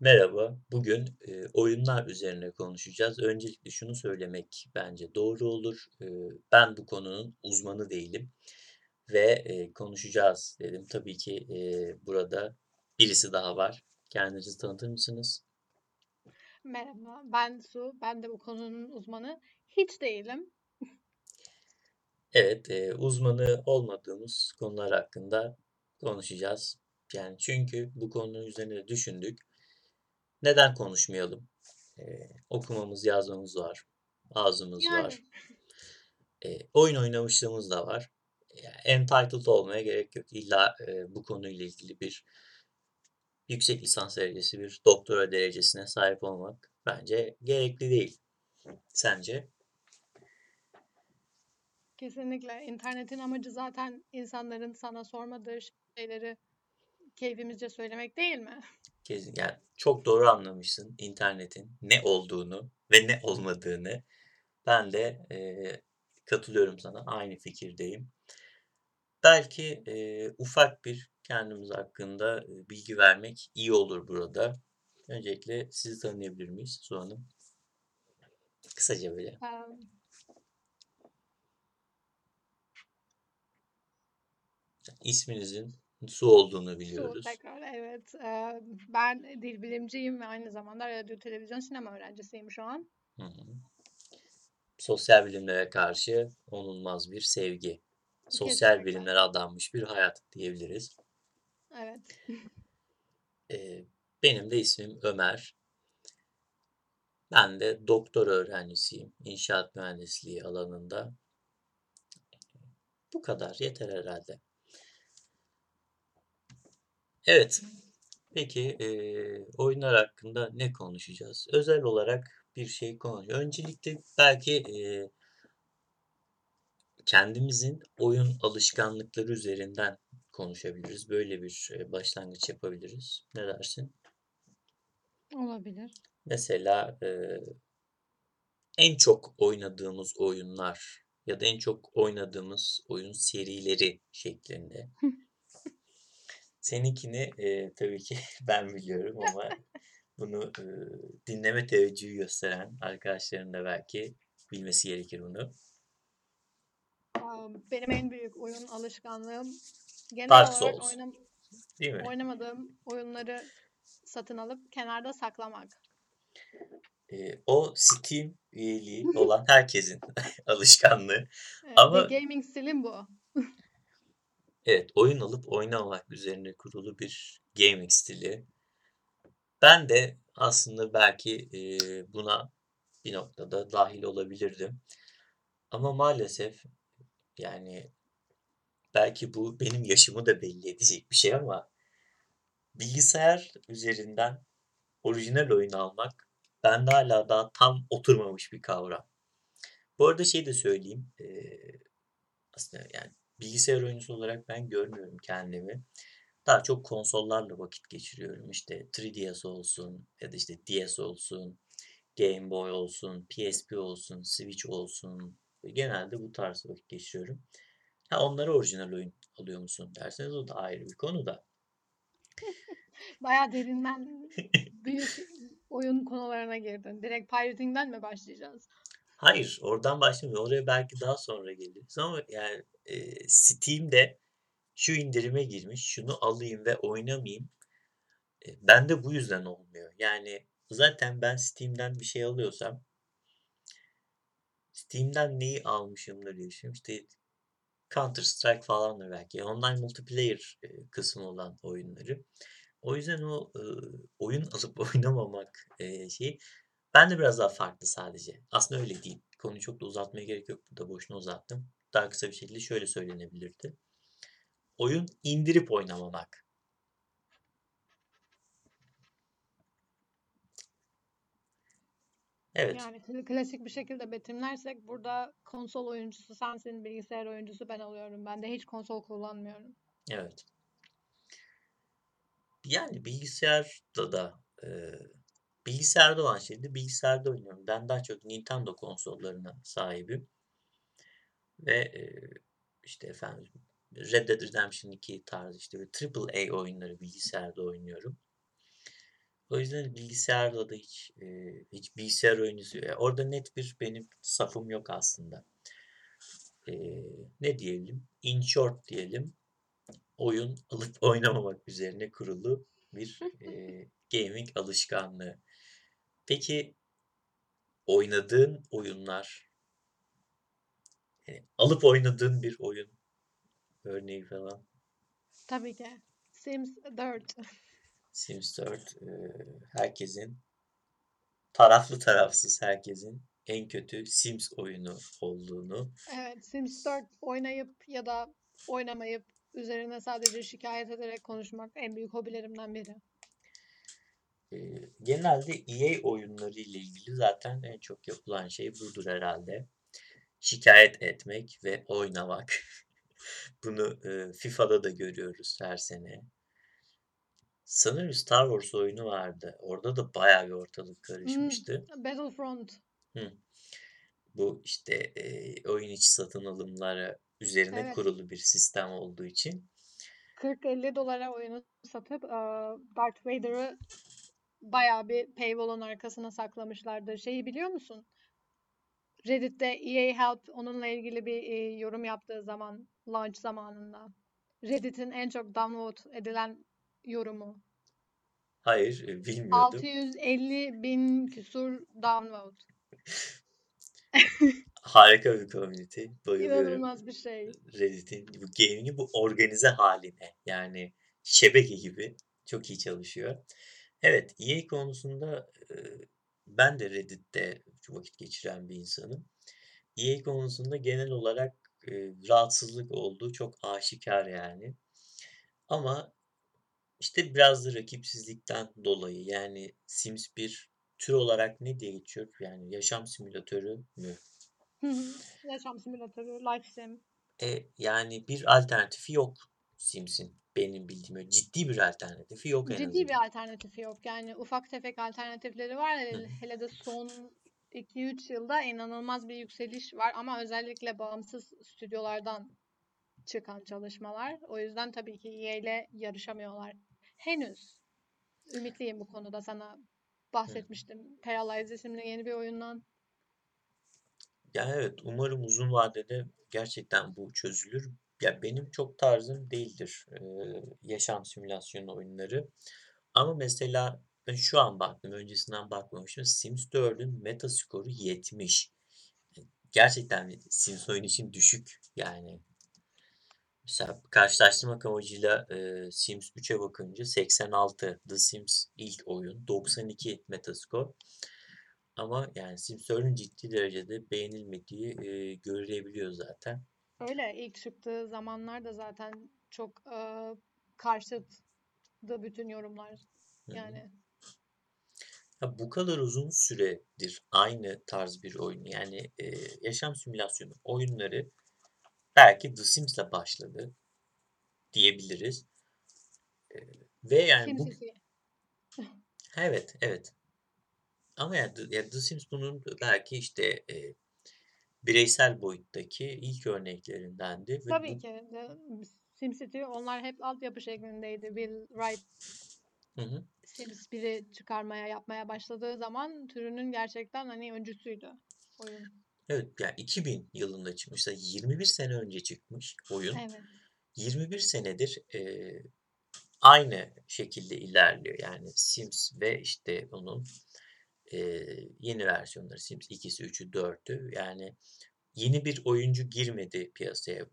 Merhaba, bugün, eee, oyunlar üzerine konuşacağız. Öncelikle şunu söylemek bence doğru olur. Eee, ben bu konunun uzmanı değilim ve, eee, konuşacağız dedim. Tabii ki, eee, burada birisi daha var. Kendinizi tanıtır mısınız? Merhaba, ben Su. Ben de bu konunun uzmanı hiç değilim. Evet, eee, uzmanı olmadığımız konular hakkında konuşacağız. Yani çünkü bu konunun üzerine düşündük. Neden konuşmayalım? Eee, okumamız, yazmamız var, ağzımız var. Yani. Eee, oyun oynamışlığımız da var. Ya, entitled olmaya gerek yok. İlla, eee, bu konuyla ilgili bir yüksek lisans derecesi, bir doktora derecesine sahip olmak bence gerekli değil. Sence? Kesinlikle. İnternetin amacı zaten insanların sana sormadığı şeyleri keyfimizce söylemek değil mi? Kesin, yani çok doğru anlamışsın internetin ne olduğunu ve ne olmadığını. Ben de, eee, katılıyorum sana, aynı fikirdeyim. Belki, eee, ufak bir kendimiz hakkında, bilgi vermek iyi olur burada. Öncelikle sizi tanıyabilir miyiz Su Hanım? Kısaca böyle. İsminizin Su olduğunu Su, biliyoruz. tekrar evet. Ben dil bilimciyim ve aynı zamanda radyo, televizyon, sinema öğrencisiyim şu an. Hı hı. Sosyal bilimlere karşı onulmaz bir sevgi. Sosyal Kesinlikle. bilimlere adanmış bir hayat diyebiliriz. Evet. Benim de ismim Ömer. Ben de doktora öğrencisiyim inşaat mühendisliği alanında. Bu kadar, yeter herhâlde. Evet, peki, eee, oyunlar hakkında ne konuşacağız? Özel olarak bir şey konu Öncelikle belki, eee kendimizin oyun alışkanlıkları üzerinden konuşabiliriz. Böyle bir, eee, başlangıç yapabiliriz. Ne dersin? Olabilir. Mesela, eee, en çok oynadığımız oyunlar ya da en çok oynadığımız oyun serileri şeklinde. Seninkini, eee, tabii ki ben biliyorum ama bunu, ııı, dinleme teveccühü gösteren arkadaşların da belki bilmesi gerekir bunu. Benim en büyük oyun alışkanlığım genel Dark olarak Souls, oynam değil mi? oynamadığım oyunları satın alıp kenarda saklamak. Eee, o Steam üyeliği olan herkesin alışkanlığı Evet, ama bir gaming stilim bu. Evet, oyun alıp oynamamak üzerine kurulu bir gaming stili. Ben de aslında belki, buna bir noktada dâhil olabilirdim ama maalesef, yani, belki bu benim yaşımı da belli edecek bir şey ama bilgisayar üzerinden orijinal oyun almak bende hâlâ daha tam oturmamış bir kavram. Bu arada şeyi de söyleyeyim, aslında, yani, bilgisayar oyuncusu olarak ben görmüyorum kendimi. Daha çok konsollarla vakit geçiriyorum. İşte 3DS olsun ya da, işte, DS olsun, Game Boy olsun, PSP olsun, Switch olsun. Genelde bu tarz vakit geçiriyorum. Ha, onlara orijinal oyun alıyor musun derseniz o da ayrı bir konu da. Bayağı derinden büyük oyun konularına girdin. Direkt pirating'den mi başlayacağız? Hayır, oradan başlamayayım. Oraya belki daha sonra geliriz ama, yani, eee, Steam'de şu indirime girmiş, şunu alayım ve oynamayayım, eee, bende bu yüzden olmuyor. Yani, zaten ben Steam'den bir şey alıyorsam Steam'den neyi almışımdır diye düşünüyorum. İşte, Counter Strike falandır belki. Online multiplayer, kısmı olan oyunları. O yüzden o, ııı, oyun alıp oynamamak, eee, şeyi bende biraz daha farklı sadece. Aslında öyle değil. Konuyu çok da uzatmaya gerek yok. Burada boşuna uzattım. Daha kısa bir şekilde şöyle söylenebilirdi. Oyun indirip oynamamak. Evet. Yani kla klasik bir şekilde betimlersek burada konsol oyuncusu sensin, bilgisayar oyuncusu ben oluyorum. Ben de hiç konsol kullanmıyorum. Evet. Yani, bilgisayarda da, eee, bilgisayarda olan şeyi de bilgisayarda oynuyorum. Ben daha çok Nintendo konsollarına sahibim ve, eee, işte, efendim, Red Dead Redemption 2 tarzı, işte, böyle triple A oyunları bilgisayarda oynuyorum. O yüzden bilgisayarla da hiç, eee, hiç bilgisayar oyunu ya orada net bir benim safım yok aslında. Eee, ne diyelim? In short diyelim. Oyun alıp oynamamak üzerine kurulu bir, eee, gaming alışkanlığı. Peki oynadığın oyunlar eee, alıp oynadığın bir oyun örneği falan? Tabii ki. Sims 4. Sims 4 eee, herkesin taraflı tarafsız herkesin en kötü Sims oyunu olduğunu Evet, Sims 4 oynayıp ya da oynamayıp üzerine sadece şikayet ederek konuşmak en büyük hobilerimden biri. Genelde EA oyunları ile ilgili zaten en çok yapılan şey budur herhalde. Şikayet etmek ve oynamak. Bunu, eee, FIFA'da da görüyoruz her sene. Sanırım Star Wars oyunu vardı. Orada da bayağı bir ortalık Hımm. karışmıştı. Battlefront. Hı. Bu, işte, eee, oyun içi satın alımları üzerine Evet. kurulu bir sistem olduğu için. $40-50'lara oyunu satıp, Darth Vader'ı bayağı bir paywall'un arkasına saklamışlardı. Şeyi biliyor musun? Reddit'te EA Help onunla ilgili bir, eee, yorum yaptığı zaman launch zamanında. Reddit'in en çok download edilen yorumu. Hayır, eee, bilmiyordum. 650.000 küsur download. Harika bir community. Bayılıyorum. İnanılmaz bir şey. Reddit'in bu gaming'in bu organize hâline. Yani şebeke gibi çok iyi çalışıyor. Evet, EA konusunda, eee, ben de Reddit'te vakit geçiren bir insanım. EA konusunda genel olarak, eee, rahatsızlık olduğu çok aşikâr yani. Ama, işte, biraz da rakipsizlikten dolayı yani Sims bir tür olarak ne diye geçiyor? Yani yaşam simülatörü mü? Yaşam simülatörü, life sim. Eee, yani bir alternatifi yok Sims'in benim bildiğim. Ciddi bir alternatifi yok en Ciddi bir alternatifi yok. Yani ufak tefek alternatifleri var. Hı Hele hı. de son 2-3 yılda inanılmaz bir yükseliş var ama özellikle bağımsız stüdyolardan çıkan çalışmalar. O yüzden tabii ki EA ile yarışamıyorlar. Henüz. Ümitliyim bu konuda. Sana Hı. bahsetmiştim. Paralyze isimli yeni bir oyundan. Ya, evet, umarım uzun vadede gerçekten bu çözülür. Ya, benim çok tarzım değildir, eee, yaşam simülasyonu oyunları. Ama mesela ben şu an baktım, öncesinden bakmamıştım. Sims 4'ün Metaskoru 70. Gerçekten Sims oyunu için düşük yani. Mesela karşılaştırmak amacıyla, eee, Sims 3'e bakınca 86, The Sims ilk oyun 92 Metascore. Ama yani Sims 4'ün ciddi derecede beğenilmediği, eee, görülebiliyor zaten. Öyle. İlk çıktığı zamanlarda zaten çok, eee, karşıttı bütün yorumlar. Hı. Yani. Ya, bu kadar uzun süredir aynı tarz bir oyun yani, eee, yaşam simülasyonu oyunları belki The Sims'le başladı diyebiliriz. Eee, ve yani bu. Evet, evet. Ama yani The ya The Sims bunun belki, işte, eee, bireysel boyuttaki ilk örneklerindendi Tabii bu ki SimCity onlar hep altyapı şeklindeydi. Will Wright Hı hı. Sims 1'i çıkarmaya, yapmaya başladığı zaman türünün gerçekten, hani, öncüsüydü oyun. Evet, ya 2000 yılında çıkmış. 21 sene önce çıkmış oyun. Evet. 21 senedir, eee, aynı şekilde ilerliyor. Yani Sims ve, işte, onun, eee, yeni versiyonları Sims 2'si, 3'ü, 4'ü yani yeni bir oyuncu girmedi piyasaya.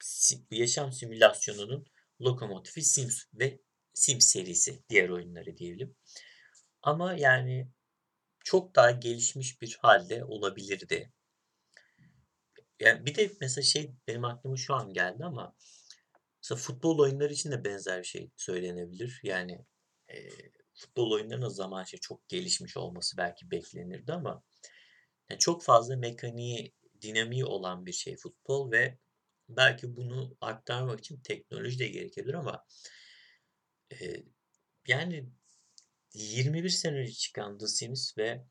Si yaşam simülasyonunun lokomotifi Sims ve Sims serisi, diğer oyunları diyelim. Ama yani çok daha gelişmiş bir hâlde olabilirdi. Ya, bir de mesela şey benim aklıma şu an geldi ama mesela futbol oyunları için de benzer bir şey söylenebilir. Yani, eee, futbol oyunlarının o zaman işte çok gelişmiş olması belki beklenirdi ama ya, çok fazla mekaniği, dinamiği olan bir şey futbol ve belki bunu aktarmak için teknoloji de gerekebilir ama eee, yani 21 sene önce çıkan The Sims ve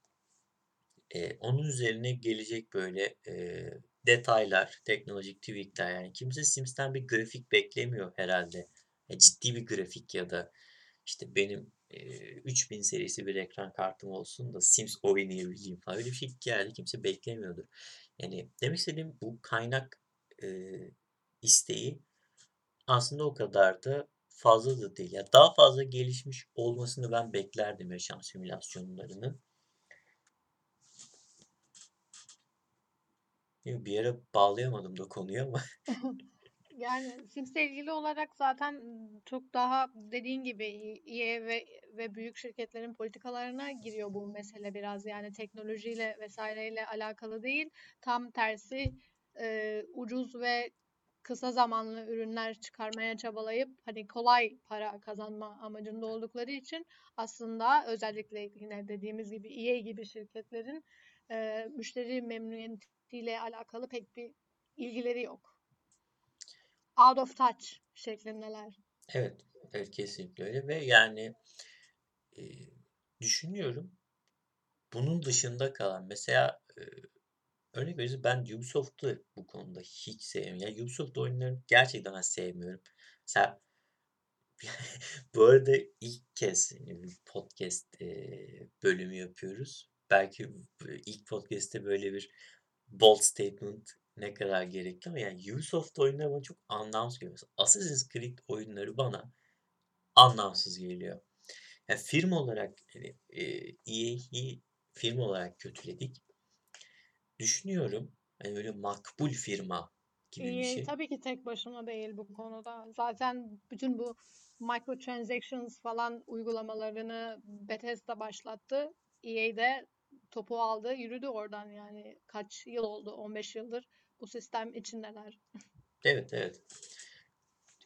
eee, onun üzerine gelecek böyle, eee, detaylar, teknolojik tweak'ler yani kimse Sims'ten bir grafik beklemiyor herhâlde. Ya, ciddi bir grafik ya da, işte, benim eee, 3000 serisi bir ekran kartım olsun da Sims oynayabileyim falan. Öyle bir şey herhâlde kimse beklemiyordur. Yani demek istediğim bu kaynak, eee, isteği aslında o kadar da fazla da değil. Ya, daha fazla gelişmiş olmasını ben beklerdim yaşam simülasyonlarının. Yo, bir yere bağlayamadım da konuyu ama. Yani Sims'le ilgili olarak zaten, çok daha dediğin gibi İ EA ve ve büyük şirketlerin politikalarına giriyor bu mesele biraz. Yani teknolojiyle vs.'le alakalı değil. Tam tersi, eee, ucuz ve kısa zamanlı ürünler çıkarmaya çabalayıp, hani, kolay para kazanma amacında oldukları için aslında özellikle yine dediğimiz gibi EA gibi şirketlerin, eee, müşteri memnuniyetiyle alakalı pek bir ilgileri yok. Out of touch şeklindeler. Evet, evet kesinlikle öyle ve yani, eee, düşünüyorum, bunun dışında kalan mesela, eee, örnek verirsek ben Ubisoft'u bu konuda hiç sevmiyorum. Ya, Ubisoft oyunlarını gerçekten ben sevmiyorum. Mesela bu arada ilk kez, podcast, eee, bölümü yapıyoruz. Belki ilk podcast'te böyle bir bold statement ne kadar gerekli ama yani Ubisoft oyunları bana çok anlamsız geliyor. Mesela Assassin's Creed oyunları bana anlamsız geliyor. Ya, firma olarak, hani, eee, EA'yi firma olarak kötüledik. Düşünüyorum, hani, böyle makbul firma gibi bir EA şey. tabii ki tek başına değil bu konuda. Zaten bütün bu microtransactions falan uygulamalarını Bethesda başlattı. EA de topu aldı, yürüdü oradan yani. Kaç yıl oldu? 15 yıldır bu sistem içindeler. Evet, evet.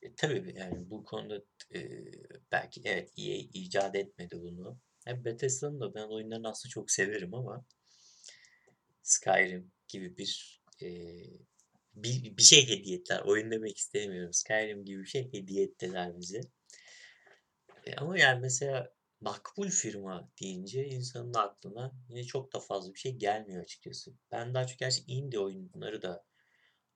E, tabii yani bu konuda eee, belki evet, EA icat etmedi bunu. Ya, Bethesda'nın da ben oyunlarını aslında çok severim ama Skyrim gibi bir, eee, bir bir şey hediye ettiler. Oyun demek istemiyorum. Skyrim gibi bir şey hediye ettiler bize. Eee, ama yani mesela makbul firma deyince insanın aklına yine çok da fazla bir şey gelmiyor açıkçası. Ben daha çok gerçi indie oyunları da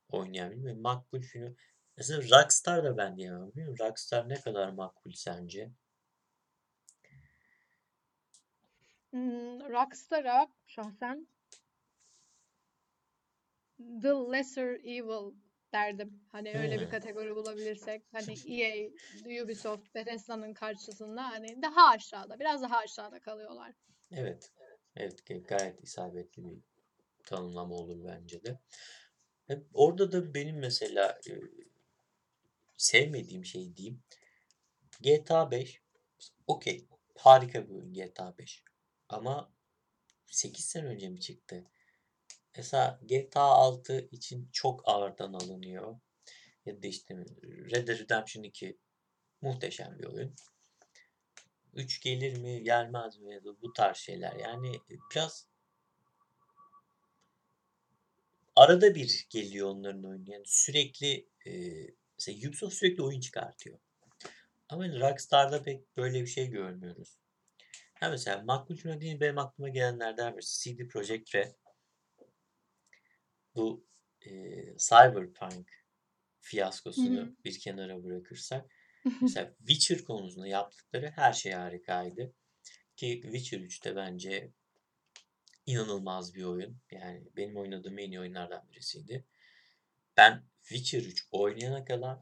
oynayan biriyim ve makbul firma Mesela Rockstar da ben diyemem, biliyor? Rockstar ne kadar makbul sence? Imm, Rockstar'a şahsen The Lesser Evil derdim. Hani, öyle bir kategori bulabilirsek. Hani, EA, Ubisoft, Bethesda'nın karşısında, hani, daha aşağıda, biraz daha aşağıda kalıyorlar. Evet. Evet, gayet isabetli bir tanımlama olur bence de. Hep orada da benim mesela, eee, sevmediğim şey diyeyim, GTA 5 okay, harika bir oyun GTA 5 ama 8 sene önce mi çıktı? Mesela GTA 6 için çok ağırdan alınıyor ya da, işte, Red Dead Redemption 2 muhteşem bir oyun. 3 gelir mi, gelmez mi ya da bu tarz şeyler. Yani, biraz arada bir geliyor onların oyunu. Yani sürekli, eee, mesela Ubisoft sürekli oyun çıkartıyor. Ama hani Rockstar'da pek böyle bir şey görmüyoruz. Ha, mesela makbul firma deyince benim aklıma gelenlerden birisi CD Projekt Red. Bu, eee, Cyberpunk fiyaskosunu hı. bir kenara bırakırsak mesela Witcher konusunda yaptıkları her şey harikaydı ki Witcher 3 de bence inanılmaz bir oyun. Yani benim oynadığım en iyi oyunlardan birisiydi. Ben Witcher 3 oynayana kadar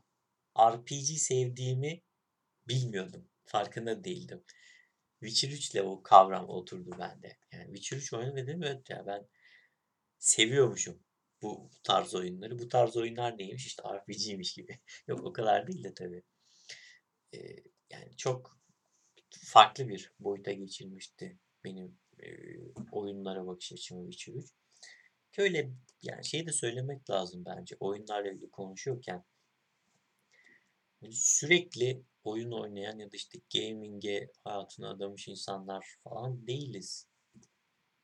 RPG sevdiğimi bilmiyordum. Farkında değildim. Witcher 3'le o kavram oturdu bende. Yani Witcher 3 oynadım evet ya ben seviyormuşum bu tarz oyunları. Bu tarz oyunlar neymiş? İşte RPG'ymiş gibi. Yok o kadar değil de tabii. Eee, yani çok farklı bir boyuta geçirmişti benim, eee, oyunlara bakış açımı Witcher 3. Ki öyle yani şeyi de söylemek lazım bence oyunlarla ilgili konuşuyorken hani sürekli oyun oynayan ya da işte gaming'e hayatını adamış insanlar falan değiliz.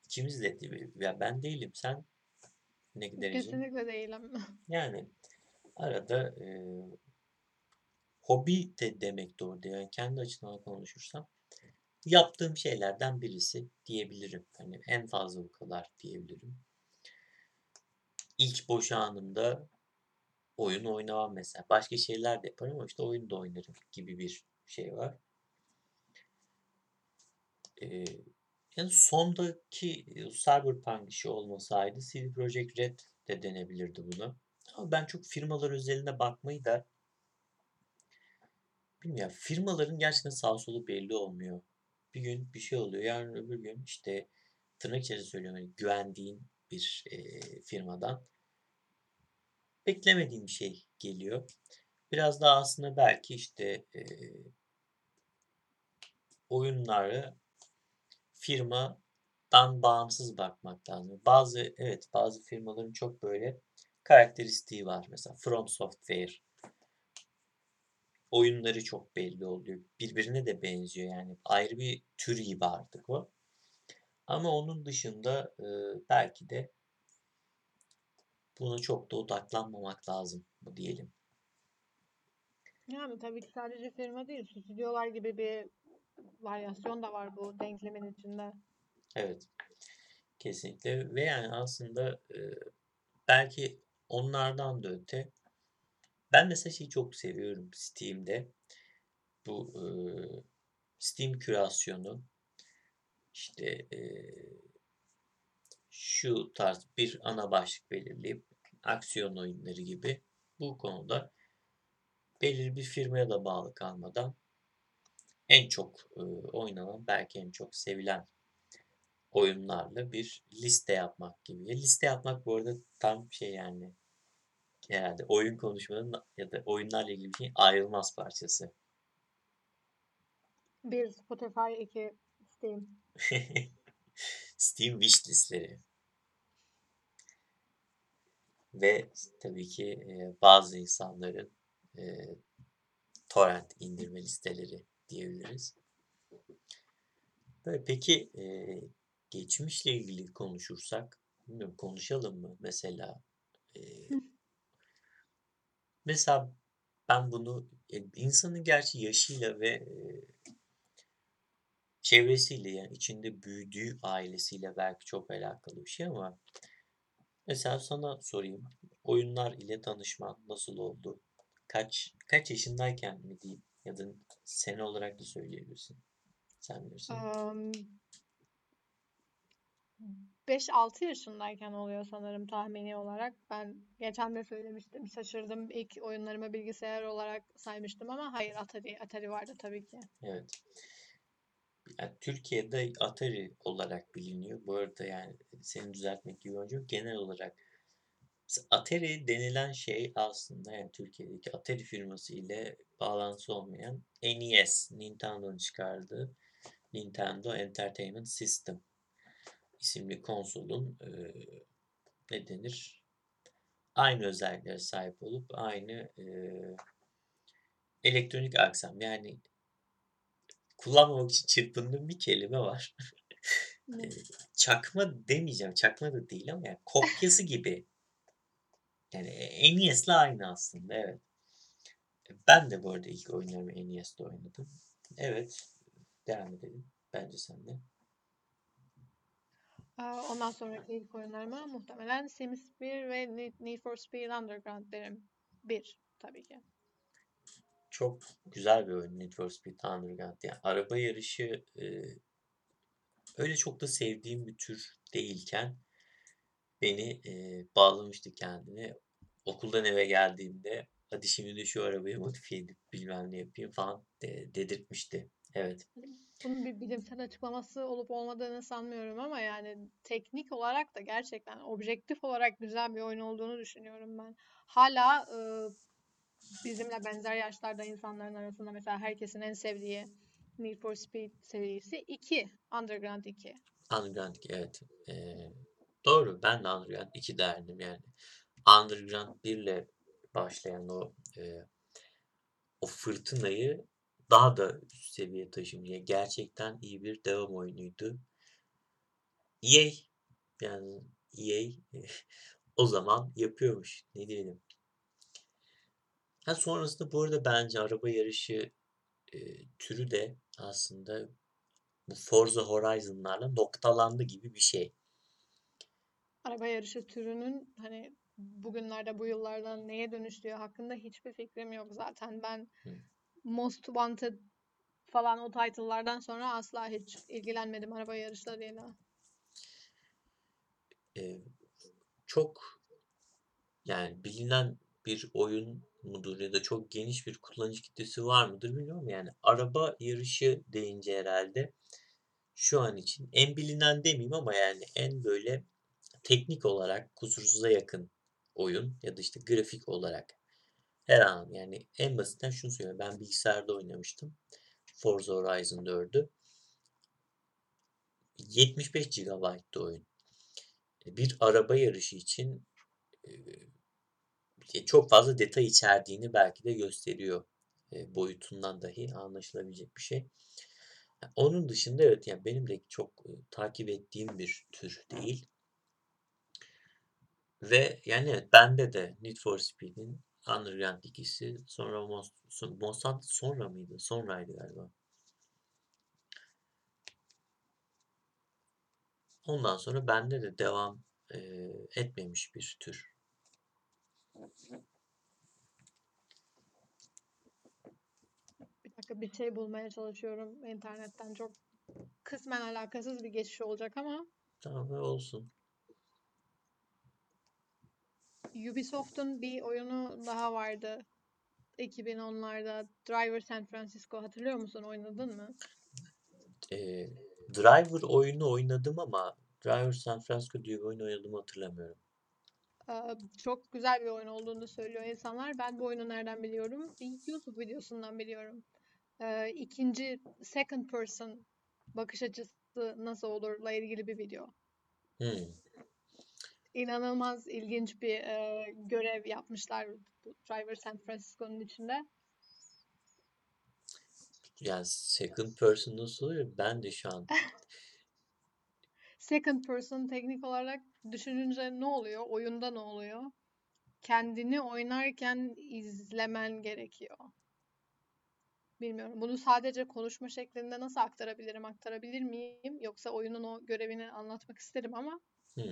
İkimiz de değil. Ya ben değilim. Sen ne derece? Kesinlikle değilim. Yani arada, eee, hobi de demek doğru değil. Yani kendi açımdan konuşursam yaptığım şeylerden birisi diyebilirim. Hani en fazla bu kadar diyebilirim. İlk boş anımda oyun oynamam mesela. Başka şeyler de yaparım ama işte oyun da oynarım gibi bir şey var. Eee, yani sondaki e, Cyberpunk işi olmasaydı CD Projekt Red de denebilirdi buna. Ama ben çok firmalar özelinde bakmayı da bilmiyorum. Firmaların gerçekten sağ solu belli olmuyor. Bir gün bir şey oluyor. Yarın öbür gün işte tırnak içerisinde söylüyorum hani güvendiğin bir eee, firmadan beklemediğin bir şey geliyor. Biraz daha aslında belki işte eee oyunları firmadan bağımsız bakmak lazım. Bazı evet bazı firmaların çok böyle karakteristiği var. Mesela From Software oyunları çok belli oluyor. Birbirine de benziyor yani. Ayrı bir tür gibi artık o. Ama onun dışında e, belki de buna çok da odaklanmamak lazım bu diyelim. Yani tabii ki sadece firma değil, stüdyolar gibi bir varyasyon da var bu denklemin içinde. Evet. Kesinlikle ve yani aslında e, belki onlardan da öte ben mesela şeyi çok seviyorum Steam'de. Bu e, Steam kürasyonu işte e, şu tarz bir ana başlık belirleyip aksiyon oyunları gibi bu konuda belirli bir firmaya da bağlı kalmadan en çok e, oynanan belki en çok sevilen oyunlarla bir liste yapmak gibi. Ya liste yapmak bu arada tam şey yani herhalde oyun konuşmanın ya da oyunlarla ilgili bir şeyin ayrılmaz parçası. Bir Spotify, iki Steam. Steam wishlistleri. Ve tabii ki e, bazı insanların e, torrent indirme listeleri diyebiliriz. Böyle peki e, geçmişle ilgili konuşursak, bilmiyorum konuşalım mı mesela? E, mesela ben bunu e, insanın gerçi yaşıyla ve e, çevresiyle yani içinde büyüdüğü ailesiyle belki çok alakalı bir şey ama mesela sana sorayım. Oyunlar ile tanışman nasıl oldu? Kaç kaç yaşındayken mi diyeyim ya da sene olarak da söyleyebilirsin. Sen bilirsin. Am, 5-6 yaşındayken oluyor sanırım tahmini olarak. Ben geçen de söylemiştim. Şaşırdım. İlk oyunlarımı bilgisayar olarak saymıştım ama hayır Atari, Atari vardı tabii ki. Evet. Yani Türkiye'de Atari olarak biliniyor. Bu arada yani seni düzeltmek gibi önce genel olarak Atari denilen şey aslında yani Türkiye'deki Atari firması ile bağlantısı olmayan NES, Nintendo'nun çıkardığı Nintendo Entertainment System isimli konsolun e, ne denir? Aynı özelliklere sahip olup aynı e, elektronik aksam yani kullanmamak için çırpındığım bir kelime var. Çakma demeyeceğim. Çakma da değil ama yani kopyası gibi. Yani NES'le aynı aslında evet. Ben de bu arada ilk oyunlarımı NES'te oynadım. Evet. Devam edelim. Bence sen de. Ondan sonraki ilk oyunlarıma muhtemelen Sims 1 ve Need Need for Speed Underground derim. 1 tabii ki. Çok güzel bir oyun Need for Speed Underground. Yani araba yarışı e, öyle çok da sevdiğim bir tür değilken beni e, bağlamıştı kendine. Okuldan eve geldiğimde hadi şimdi de şu arabayı modifiye edip bilmem ne yapayım falan de, dedirtmişti. Evet. Bunun bir bilimsel açıklaması olup olmadığını sanmıyorum ama yani teknik olarak da gerçekten objektif olarak güzel bir oyun olduğunu düşünüyorum ben. Hala e, bizimle benzer yaşlarda insanların arasında mesela herkesin en sevdiği Need for Speed serisi 2. Underground 2. Underground evet. E, doğru. Ben de Underground 2 derdim yani. Underground 1 ile başlayan o e, o fırtınayı daha da üst seviye taşımaya gerçekten iyi bir devam oyunuydu. EA yani EA o zaman yapıyormuş. Ne diyelim. Ha sonrasında bu arada bence araba yarışı e, türü de aslında bu Forza Horizon'larla noktalandı gibi bir şey. Araba yarışı türünün hani bugünlerde bu yıllardan neye dönüştüğü hakkında hiçbir fikrim yok zaten. Ben Hı. Most Wanted falan o title'lardan sonra asla hiç ilgilenmedim araba yarışlarıyla. Eee, çok yani bilinen bir oyun mudur ya da çok geniş bir kullanıcı kitlesi var mıdır bilmiyorum. Yani araba yarışı deyince herhalde şu an için en bilinen demeyeyim ama yani en böyle teknik olarak kusursuza yakın oyun ya da işte grafik olarak her an yani en basitten şunu söyleyeyim. Ben bilgisayarda oynamıştım. Forza Horizon 4'ü. 75 GB'tı oyun. Bir araba yarışı için e, çok fazla detay içerdiğini belki de gösteriyor. E, boyutundan dahi anlaşılabilecek bir şey. Onun dışında evet yani benim de çok e, takip ettiğim bir tür değil. Ve yani bende de Need for Speed'in Underground ikisi sonra Most- Mossad sonra mıydı? Sonraydı galiba. Ondan sonra bende de devam e, etmemiş bir tür. Bir dakika bir şey bulmaya çalışıyorum internetten. Çok kısmen alakasız bir geçiş olacak ama Tamam olsun. Ubisoft'un bir oyunu daha vardı. 2010'larda Driver San Francisco hatırlıyor musun? Oynadın mı? E, Driver oyunu oynadım ama Driver San Francisco diye bir oyun oynadığımı hatırlamıyorum. Ee, Çok güzel bir oyun olduğunu söylüyor insanlar. Ben bu oyunu nereden biliyorum? Bir YouTube videosundan biliyorum. Ee, ikinci second person bakış açısı nasıl olurla ilgili bir video. Hmm. İnanılmaz ilginç bir e, görev yapmışlar bu Driver San Francisco'nun içinde. Yani second person nasıl oluyor? Ben de şu an Second person teknik olarak düşününce ne oluyor? Oyunda ne oluyor? Kendini oynarken izlemen gerekiyor. Bilmiyorum. Bunu sadece konuşma şeklinde nasıl aktarabilirim? Aktarabilir miyim? Yoksa oyunun o görevini anlatmak isterim ama hmm.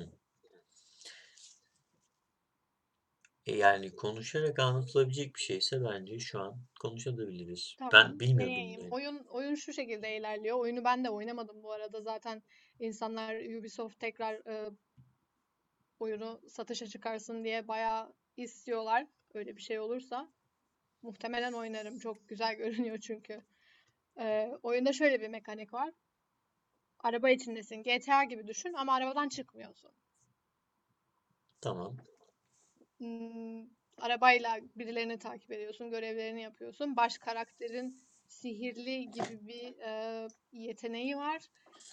E yani konuşarak anlatılabilecek bir şeyse bence şu an konuşabiliriz. Ben tamam bilmiyordum deneyeyim. yani. Oyun oyun şu şekilde ilerliyor. Oyunu ben de oynamadım bu arada. Zaten insanlar Ubisoft tekrar e, oyunu satışa çıkarsın diye bayağı istiyorlar. Öyle bir şey olursa muhtemelen oynarım. Çok güzel görünüyor çünkü. Ee, oyunda şöyle bir mekanik var. Araba içindesin. GTA gibi düşün ama arabadan çıkmıyorsun. Tamam. Hmm, arabayla birilerini takip ediyorsun, görevlerini yapıyorsun. Baş karakterin sihirli gibi bir e, yeteneği var.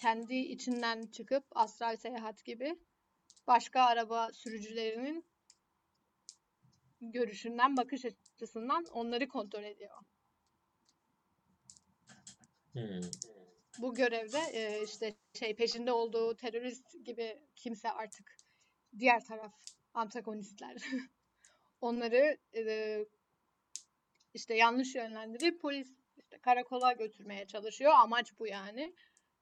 Kendi içinden çıkıp astral seyahat gibi başka araba sürücülerinin görüşünden, bakış açısından onları kontrol ediyor. Hmm. Bu görevde e, işte şey peşinde olduğu terörist gibi kimse artık diğer taraf antagonistler onları e, işte yanlış yönlendirip polis işte karakola götürmeye çalışıyor. Amaç bu yani.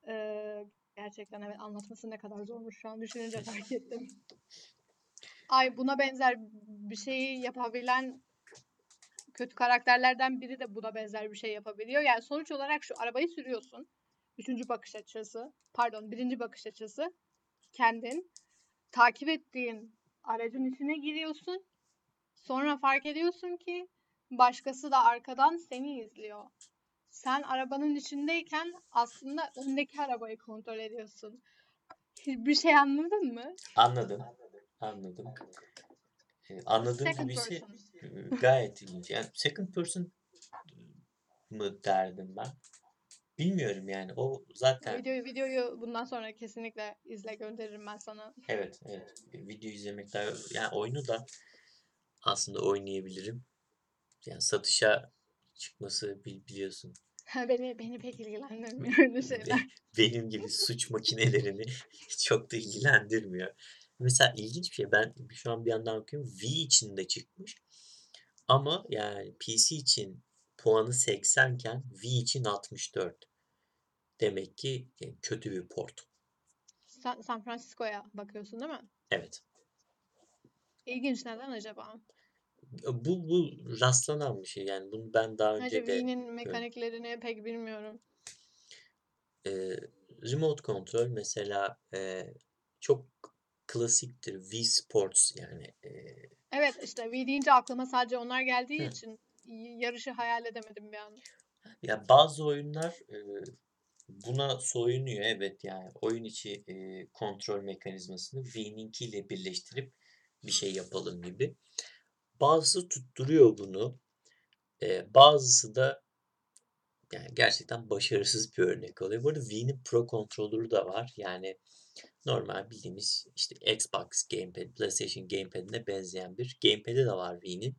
E, gerçekten evet anlatması ne kadar zormuş şu an düşününce fark ettim. Ay buna benzer bir şeyi yapabilen kötü karakterlerden biri de buna benzer bir şey yapabiliyor. Yani sonuç olarak şu arabayı sürüyorsun. Üçüncü bakış açısı, pardon birinci bakış açısı kendin. Takip ettiğin aracın içine giriyorsun. Sonra fark ediyorsun ki başkası da arkadan seni izliyor. Sen arabanın içindeyken aslında öndeki arabayı kontrol ediyorsun. Bir şey anladın mı? Anladım. Anladım. E, anladığım Second gibisi person. e, gayet ilginç. Yani second person mı derdim ben? Bilmiyorum yani. O zaten Videoyu videoyu bundan sonra kesinlikle izle gönderirim ben sana. evet evet video izlemek daha yani oyunu da aslında oynayabilirim. Yani satışa çıkması bil- biliyorsun. Beni beni pek ilgilendirmiyor öyle şeyler. Be- benim gibi suç makinelerini çok da ilgilendirmiyor. Mesela ilginç bir şey. Ben şu an bir yandan bakıyorum. V için de çıkmış. Ama yani PC için puanı 80 iken V için 64. Demek ki kötü bir port. San, San Francisco'ya bakıyorsun değil mi? Evet. İlginç neden acaba? Bu bu rastlanan bir şey. Yani bunu ben daha önce de Wii'nin gördüm. mekaniklerini pek bilmiyorum. Eee, remote kontrol mesela, eee, çok klasiktir. Wii Sports yani, eee Evet, işte Wii deyince aklıma sadece onlar geldiği Hıh. için yarışı hayal edemedim bir an. Ya, bazı oyunlar, eee, buna soyunuyor. Evet, yani oyun içi, eee, kontrol mekanizmasını Wii'ninkiyle birleştirip bir şey yapalım gibi. Bazısı tutturuyor bunu. Eee, bazısı da yani gerçekten başarısız bir örnek oluyor. Bu arada Wii'nin Pro Controller'ı da var. Yani normal bildiğimiz, işte, Xbox Gamepad, PlayStation Gamepad'ine benzeyen bir gamepad'i de var Wii'nin.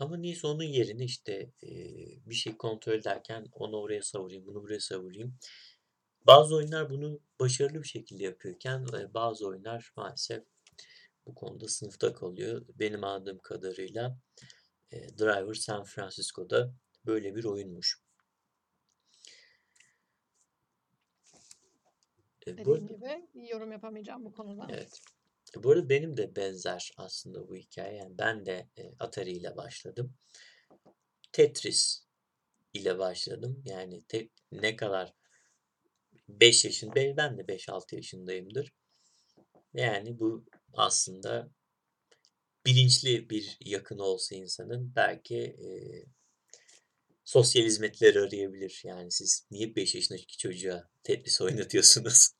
Ama niyeyse onun yerine, işte, eee, bir şey kontrol ederken onu oraya savurayım, bunu buraya savurayım. Bazı oyunlar bunu başarılı bir şekilde yapıyorken, eee, bazı oyunlar maalesef bu konuda sınıfta kalıyor. Benim anladığım kadarıyla, eee, Driver San Francisco'da böyle bir oyunmuş. E, Dediğim gibi yorum yapamayacağım bu konuda. Evet. E, bu arada benim de benzer aslında bu hikâye. Yani ben de, eee, Atari ile başladım. Tetris ile başladım. Yani tek ne kadar 5 yaşın be ben de 5-6 yaşındayımdır. Yani bu aslında bilinçli bir yakını olsa insanın belki, eee, sosyal hizmetler arayabilir. Yani siz niye 5 yaşındaki çocuğa Tetris oynatıyorsunuz?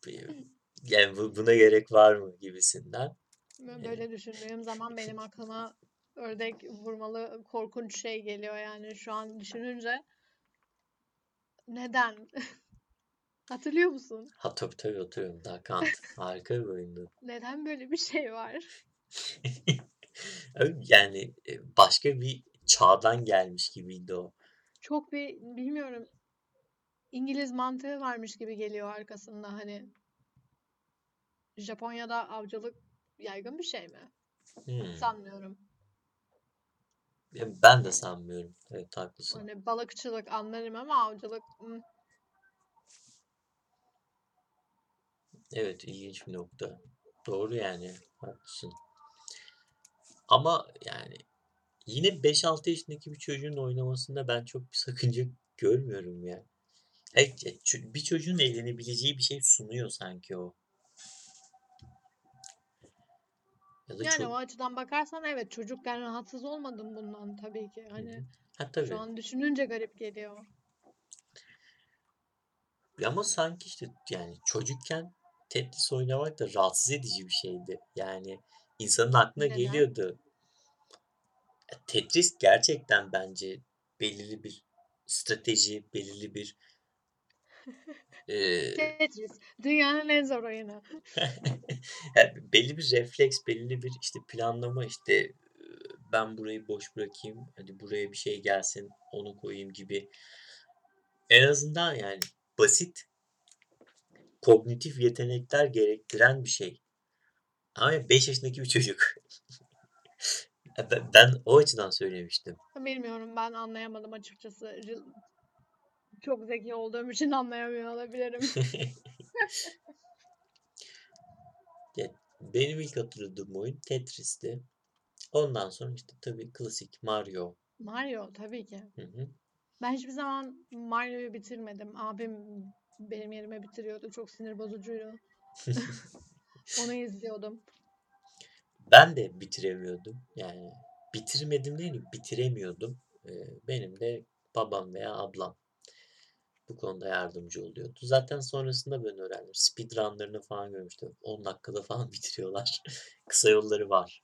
Yani bu buna gerek var mı gibisinden. Bö Eee böyle düşündüğüm zaman benim aklıma ördek vurmalı korkunç şey geliyor yani şu an düşününce. Neden? Hatırlıyor musun? Ha, tabii tabii hatırlıyorum. Duck Hunt harika bir oyundu. Neden böyle bir şey var? Yani, eee, başka bir çağdan gelmiş gibiydi o. Çok bir bilmiyorum. İngiliz mantığı varmış gibi geliyor arkasında hani. Japonya'da avcılık yaygın bir şey mi? Hımm. Sanmıyorum. Ya, ben de sanmıyorum. Evet, haklısın. Hani balıkçılık anlarım ama avcılık, ıh. Evet, ilginç bir nokta. Doğru yani, haklısın. Ama yani yine 5-6 yaşındaki bir çocuğun oynamasında ben çok bir sakınca görmüyorum ya. Evet, ya bir çocuğun eğlenebileceği bir şey sunuyor sanki o. Ya da Yani ço o açıdan bakarsan evet, çocukken rahatsız olmadım bundan tabii ki. Hı hı. Hani Ha, şu tabii. an düşününce garip geliyor. Ama sanki işte yani çocukken Tetris oynamak da rahatsız edici bir şeydi. Yani insanın aklına Neden? geliyordu. Ya, Tetris gerçekten bence belirli bir strateji, belirli bir eee Tetris, dünyanın en zor oyunu. Ya, belli bir refleks, belirli bir, işte, planlama, işte, ben burayı boş bırakayım, hadi buraya bir şey gelsin, onu koyayım gibi. En azından yani basit kognitif yetenekler gerektiren bir şey. Ama 5 yaşındaki bir çocuk. Ben ben o açıdan söylemiştim. Bilmiyorum, ben anlayamadım açıkçası. Çok zeki olduğum için anlayamıyor olabilirim. Benim ilk hatırladığım oyun Tetris'ti. Ondan sonra, işte, tabii klasik Mario. Mario, tabii ki. Hı hı. Ben hiçbir zaman Mario'yu bitirmedim. Abim benim yerime bitiriyordu. Çok sinir bozucuydu. Onu izliyordum. Ben de bitiremiyordum. Yani bitirmedim değil, bitiremiyordum. Eee, benim de babam veya ablam bu konuda yardımcı oluyordu. Zaten sonrasında ben öğrendim. Speedrun'larını falan görmüştüm. 10 dakikada falan bitiriyorlar. Kısa yolları var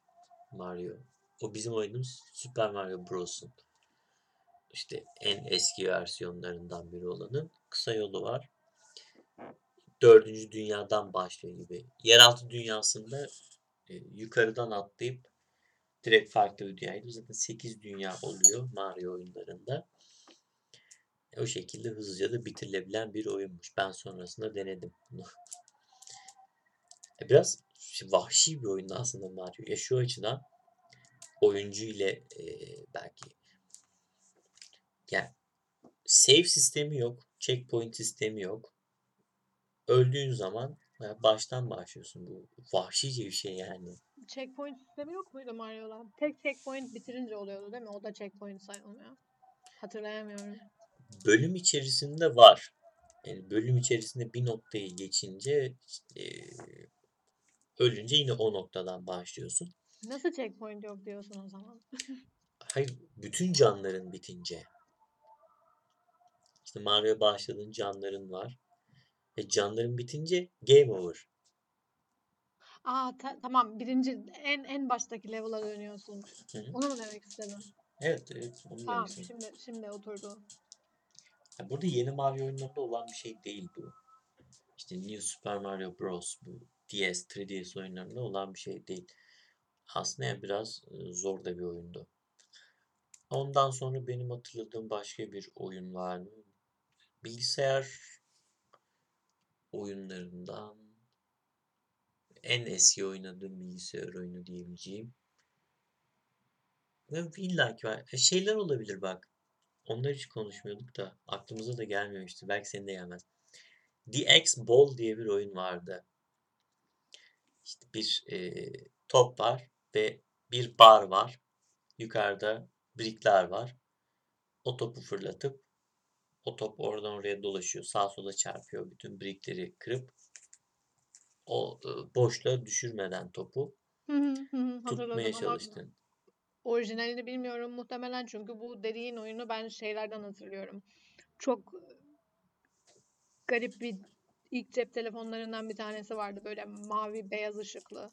Mario. O bizim oyunumuz Super Mario Bros'un. İşte en eski versiyonlarından biri olanın kısa yolu var. 4. dünyadan başlıyor gibi. Yeraltı dünyasında, eee, yukarıdan atlayıp direkt farklı bir dünyaya gidiyor. Zaten 8 dünya oluyor Mario oyunlarında. O şekilde hızlıca da bitirilebilen bir oyunmuş. Ben sonrasında denedim bunu. E, biraz ş vahşi bir oyun aslında Mario. Ya, şu açıdan oyuncu ile, eee, belki ya, save sistemi yok, checkpoint sistemi yok. Öldüğün zaman baştan başlıyorsun. Bu vahşice bir şey yani. Checkpoint sistemi yok muydu Mario'da? Tek checkpoint bitirince oluyordu değil mi? O da checkpoint sayılmıyor. Hatırlayamıyorum. Bölüm içerisinde var. Yani bölüm içerisinde bir noktayı geçince eee, ölünce yine o noktadan başlıyorsun. Nasıl checkpoint yok diyorsun o zaman? Hayır, bütün canların bitince. İşte Mario'ya başladığın canların var. Ve canların bitince game over. Aa ta- tamam birinci en en baştaki level'a dönüyorsun. Hı hı. Onu mu demek istedin? Evet, evet. Onu Tamam demek istedim. şimdi şimdi oturdu. Burada yeni Mario oyunlarında olan bir şey değil bu. İşte New Super Mario Bros. bu DS, 3DS oyunlarında olan bir şey değil. Aslında biraz e, zor da bir oyundu. Ondan sonra benim hatırladığım başka bir oyun var mı? Bilgisayar oyunlarından en eski oynadığım bilgisayar oyunu diyebileceğim. Ve illa ki var. E, Şeyler olabilir bak. Onlar hiç konuşmuyorduk da aklımıza da gelmemişti. Belki senin de gelmez. The X Ball diye bir oyun vardı. İşte bir e, top var ve bir bar var. Yukarıda brickler var. O topu fırlatıp o top oradan oraya dolaşıyor. Sağa sola çarpıyor. Bütün brickleri kırıp o e, boşluğa düşürmeden topu tutmaya çalıştın. Orijinalini bilmiyorum muhtemelen çünkü bu dediğin oyunu ben şeylerden hatırlıyorum. Çok garip bir ilk cep telefonlarından bir tanesi vardı böyle mavi beyaz ışıklı.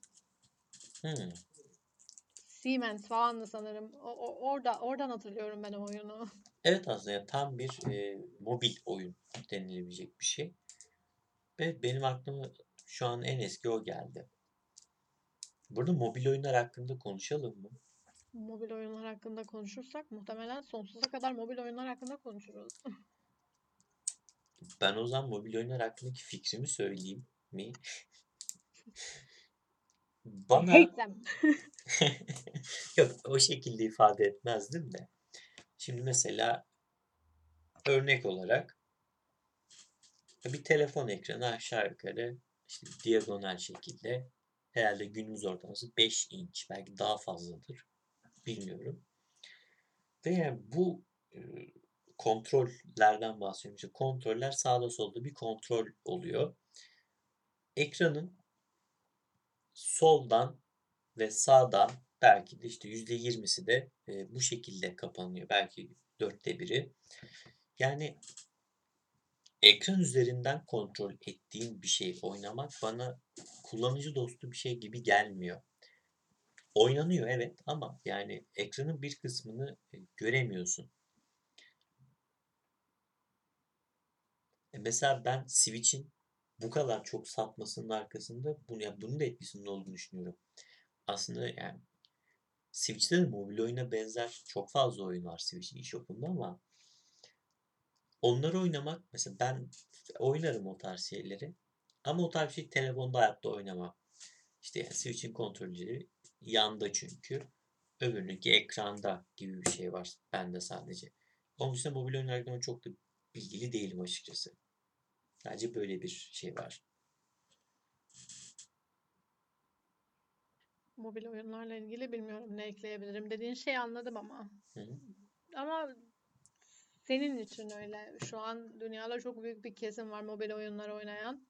Hmm. Siemens falandı sanırım. O, o- orada oradan hatırlıyorum ben o oyunu. Evet aslında ya tam bir e, mobil oyun denilebilecek bir şey. Ve benim aklıma şu an en eski o geldi. Burada mobil oyunlar hakkında konuşalım mı? Mobil oyunlar hakkında konuşursak muhtemelen sonsuza kadar mobil oyunlar hakkında konuşuruz. Ben o zaman mobil oyunlar hakkındaki fikrimi söyleyeyim mi? Bana hate them. yok o şekilde ifade etmezdim de. Şimdi mesela örnek olarak bir telefon ekranı aşağı yukarı işte diagonal şekilde herhalde günümüz ortalaması 5 inç belki daha fazladır bilmiyorum. Ve yani bu e, kontrollerden bahsediyorum. İşte kontroller sağda solda bir kontrol oluyor. Ekranın soldan ve sağdan belki de işte %20'si de e, bu şekilde kapanıyor. Belki dörtte biri. Yani ekran üzerinden kontrol ettiğin bir şey oynamak bana kullanıcı dostu bir şey gibi gelmiyor. Oynanıyor evet ama yani ekranın bir kısmını e, göremiyorsun. E mesela ben Switch'in bu kadar çok satmasının arkasında bunu, ya bunun da etkisinin olduğunu düşünüyorum. Aslında yani Switch'te de mobil oyuna benzer çok fazla oyun var Switch'in eShop'unda ama onları oynamak mesela ben oynarım o tarz şeyleri ama o tarz şey telefonda hayatta oynamam. İşte yani Switch'in kontrolleri yanda çünkü. Öbürününki ekranda gibi bir şey var bende sadece. Onun dışında mobil oyunlar hakkında çok da bilgili değilim açıkçası. Sadece böyle bir şey var. Mobil oyunlarla ilgili bilmiyorum ne ekleyebilirim. Dediğin şeyi anladım ama. Hı hı. Ama senin için öyle. Şu an dünyada çok büyük bir kesim var mobil oyunlar oynayan.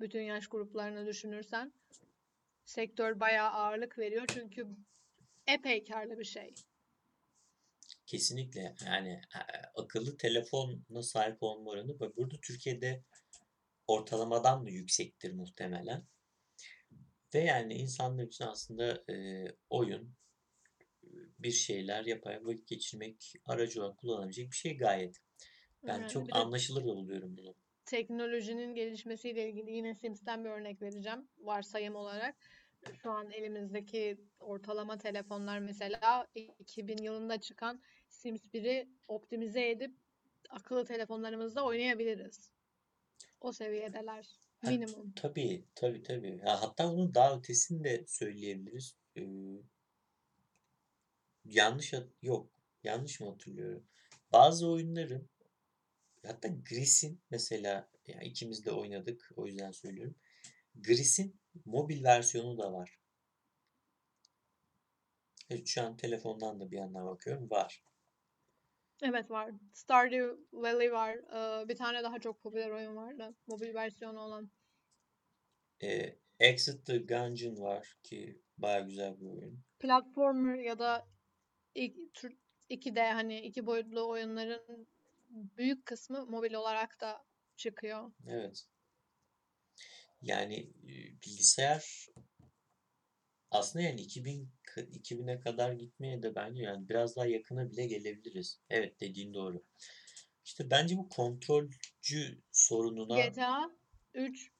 Bütün yaş gruplarını düşünürsen. Sektör bayağı ağırlık veriyor çünkü epey karlı bir şey. Kesinlikle yani e, akıllı telefona sahip olma oranı burada Türkiye'de ortalamadan da yüksektir muhtemelen. Ve yani insanlar için aslında e, oyun bir şeyler yaparak vakit geçirmek aracı olarak kullanabilecek bir şey gayet. Ben Yani çok anlaşılır buluyorum bunu. teknolojinin gelişmesiyle ilgili yine Sims'ten bir örnek vereceğim varsayım olarak. Şu an elimizdeki ortalama telefonlar mesela 2000 yılında çıkan Sims 1'i optimize edip akıllı telefonlarımızda oynayabiliriz. O seviyedeler. Ha, Minimum. tabii tabii tabii. Ha, hatta bunun daha ötesini de söyleyebiliriz. Ee, yanlış yok. Yanlış mı hatırlıyorum? Bazı oyunların hatta Gris'in mesela ya ikimiz de oynadık o yüzden söylüyorum. Gris'in mobil versiyonu da var. Evet, şu an telefondan da bir yandan bakıyorum. Var. Evet var. Stardew Valley var. Ee, bir tane daha çok popüler oyun vardı. Mobil versiyonu olan. Ee, Exit the Gungeon var ki baya güzel bir oyun. Platformer ya da ilk tür 2D hani iki boyutlu oyunların büyük kısmı mobil olarak da çıkıyor. Evet. Yani bilgisayar aslında yani 2000 k- 2000'e kadar gitmeye de bence yani biraz daha yakına bile gelebiliriz. Evet dediğin doğru. İşte bence bu kontrolcü sorununa GTA 3,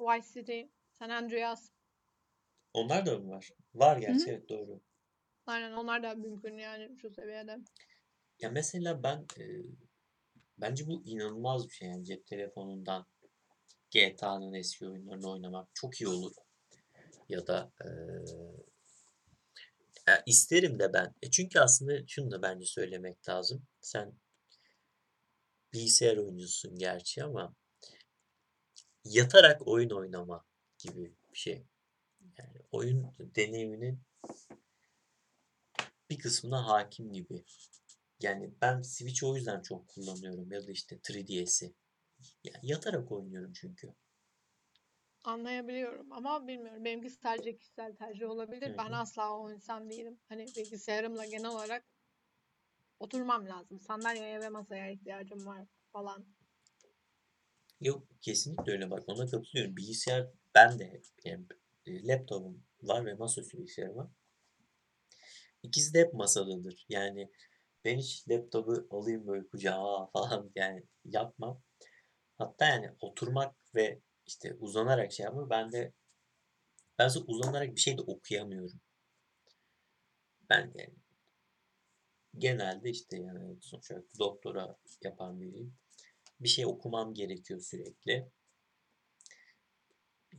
Vice City, San Andreas. onlar da mı var? Var gerçi hı. evet doğru. Aynen onlar da mümkün yani şu seviyede. Ya mesela ben e, bence bu inanılmaz bir şey yani cep telefonundan GTA'nın eski oyunlarını oynamak çok iyi olur. Ya da e, isterim de ben. E çünkü aslında şunu da bence söylemek lazım. Sen bilgisayar oyuncusun gerçi ama yatarak oyun oynama gibi bir şey. Yani oyun deneyiminin bir kısmına hakim gibi. Yani ben Switch o yüzden çok kullanıyorum ya da işte 3DS'i. Yani yatarak oynuyorum çünkü. Anlayabiliyorum ama bilmiyorum. Benimki sadece kişisel tercih olabilir. Ben hı. asla o insan değilim. Hani bilgisayarımla genel olarak oturmam lazım. Sandalyeye ve masaya ihtiyacım var falan. Yok kesinlikle öyle bak ona katılıyorum. Bilgisayar ben de yani e, laptopum var ve masaüstü bilgisayarım var. İkisi de hep masadadır. Yani ben hiç laptopu alayım böyle kucağa falan yani yapmam. Hatta yani oturmak ve işte uzanarak şey yapma ben de ben mesela uzanarak bir şey de okuyamıyorum. Ben yani genelde işte yani sonuç olarak doktora yapan biriyim. Bir şey okumam gerekiyor sürekli.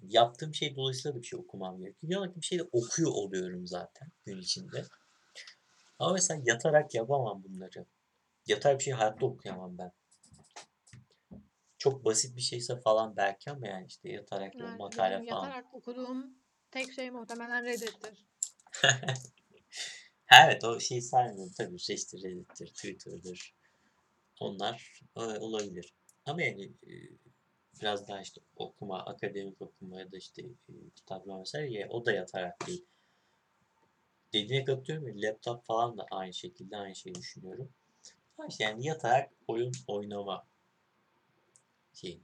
Yaptığım şey dolayısıyla da bir şey okumam gerekiyor. Ya bir şey de okuyor oluyorum zaten gün içinde. Ama mesela yatarak yapamam bunları. Yatarak bir şey hayatta okuyamam ben. Çok basit bir şeyse falan belki ama yani işte yatarak Yani makale benim falan. yatarak okuduğum tek şey muhtemelen Reddit'tir. Evet o şeyi saymıyorum tabii. Şey işte Reddit'tir, Twitter'dır. Onlar e, olabilir. Ama yani e, biraz daha işte okuma, akademik okuma ya da işte e, kitaplama vesaire ya, o da yatarak değil. Dediğine katılıyorum ya, laptop falan da aynı şekilde aynı şeyi düşünüyorum. Ama işte yani yatarak oyun oynama şey.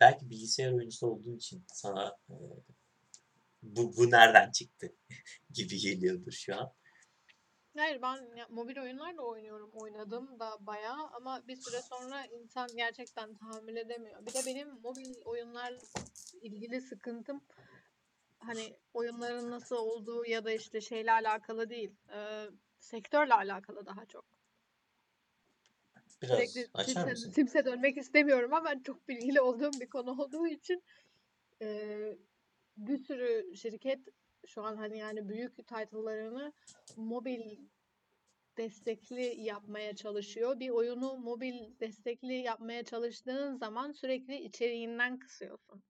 Belki bilgisayar oyuncusu olduğun için sana e, bu, bu nereden çıktı gibi geliyordur şu an. Hayır ben ya, mobil oyunlar da oynuyorum. Oynadım da bayağı ama bir süre sonra insan gerçekten tahammül edemiyor. Bir de benim mobil oyunlar ilgili sıkıntım hani oyunların nasıl olduğu ya da işte şeyle alakalı değil. Ee, sektörle alakalı daha çok. Biraz Sürekli açar Sims'e, mısın? Sims'e dönmek istemiyorum ama çok bilgili olduğum bir konu olduğu için ee, bir sürü şirket şu an hani yani büyük title'larını mobil destekli yapmaya çalışıyor. Bir oyunu mobil destekli yapmaya çalıştığın zaman sürekli içeriğinden kısıyorsun.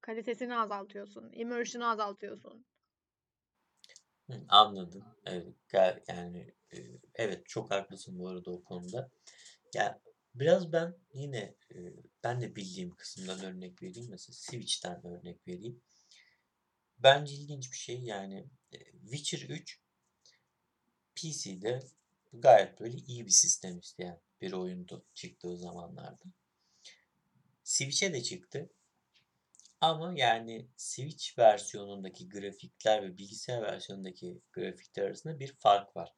Kalitesini azaltıyorsun. Immersion'ı azaltıyorsun. Anladım. Evet, yani e, evet çok haklısın bu arada o konuda. Ya biraz ben yine ben de bildiğim kısımdan örnek vereyim. Mesela Switch'ten örnek vereyim. Bence ilginç bir şey yani Witcher 3 PC'de gayet böyle iyi bir sistem isteyen bir oyundu çıktığı zamanlarda. Switch'e de çıktı. Ama yani Switch versiyonundaki grafikler ve bilgisayar versiyonundaki grafikler arasında bir fark var.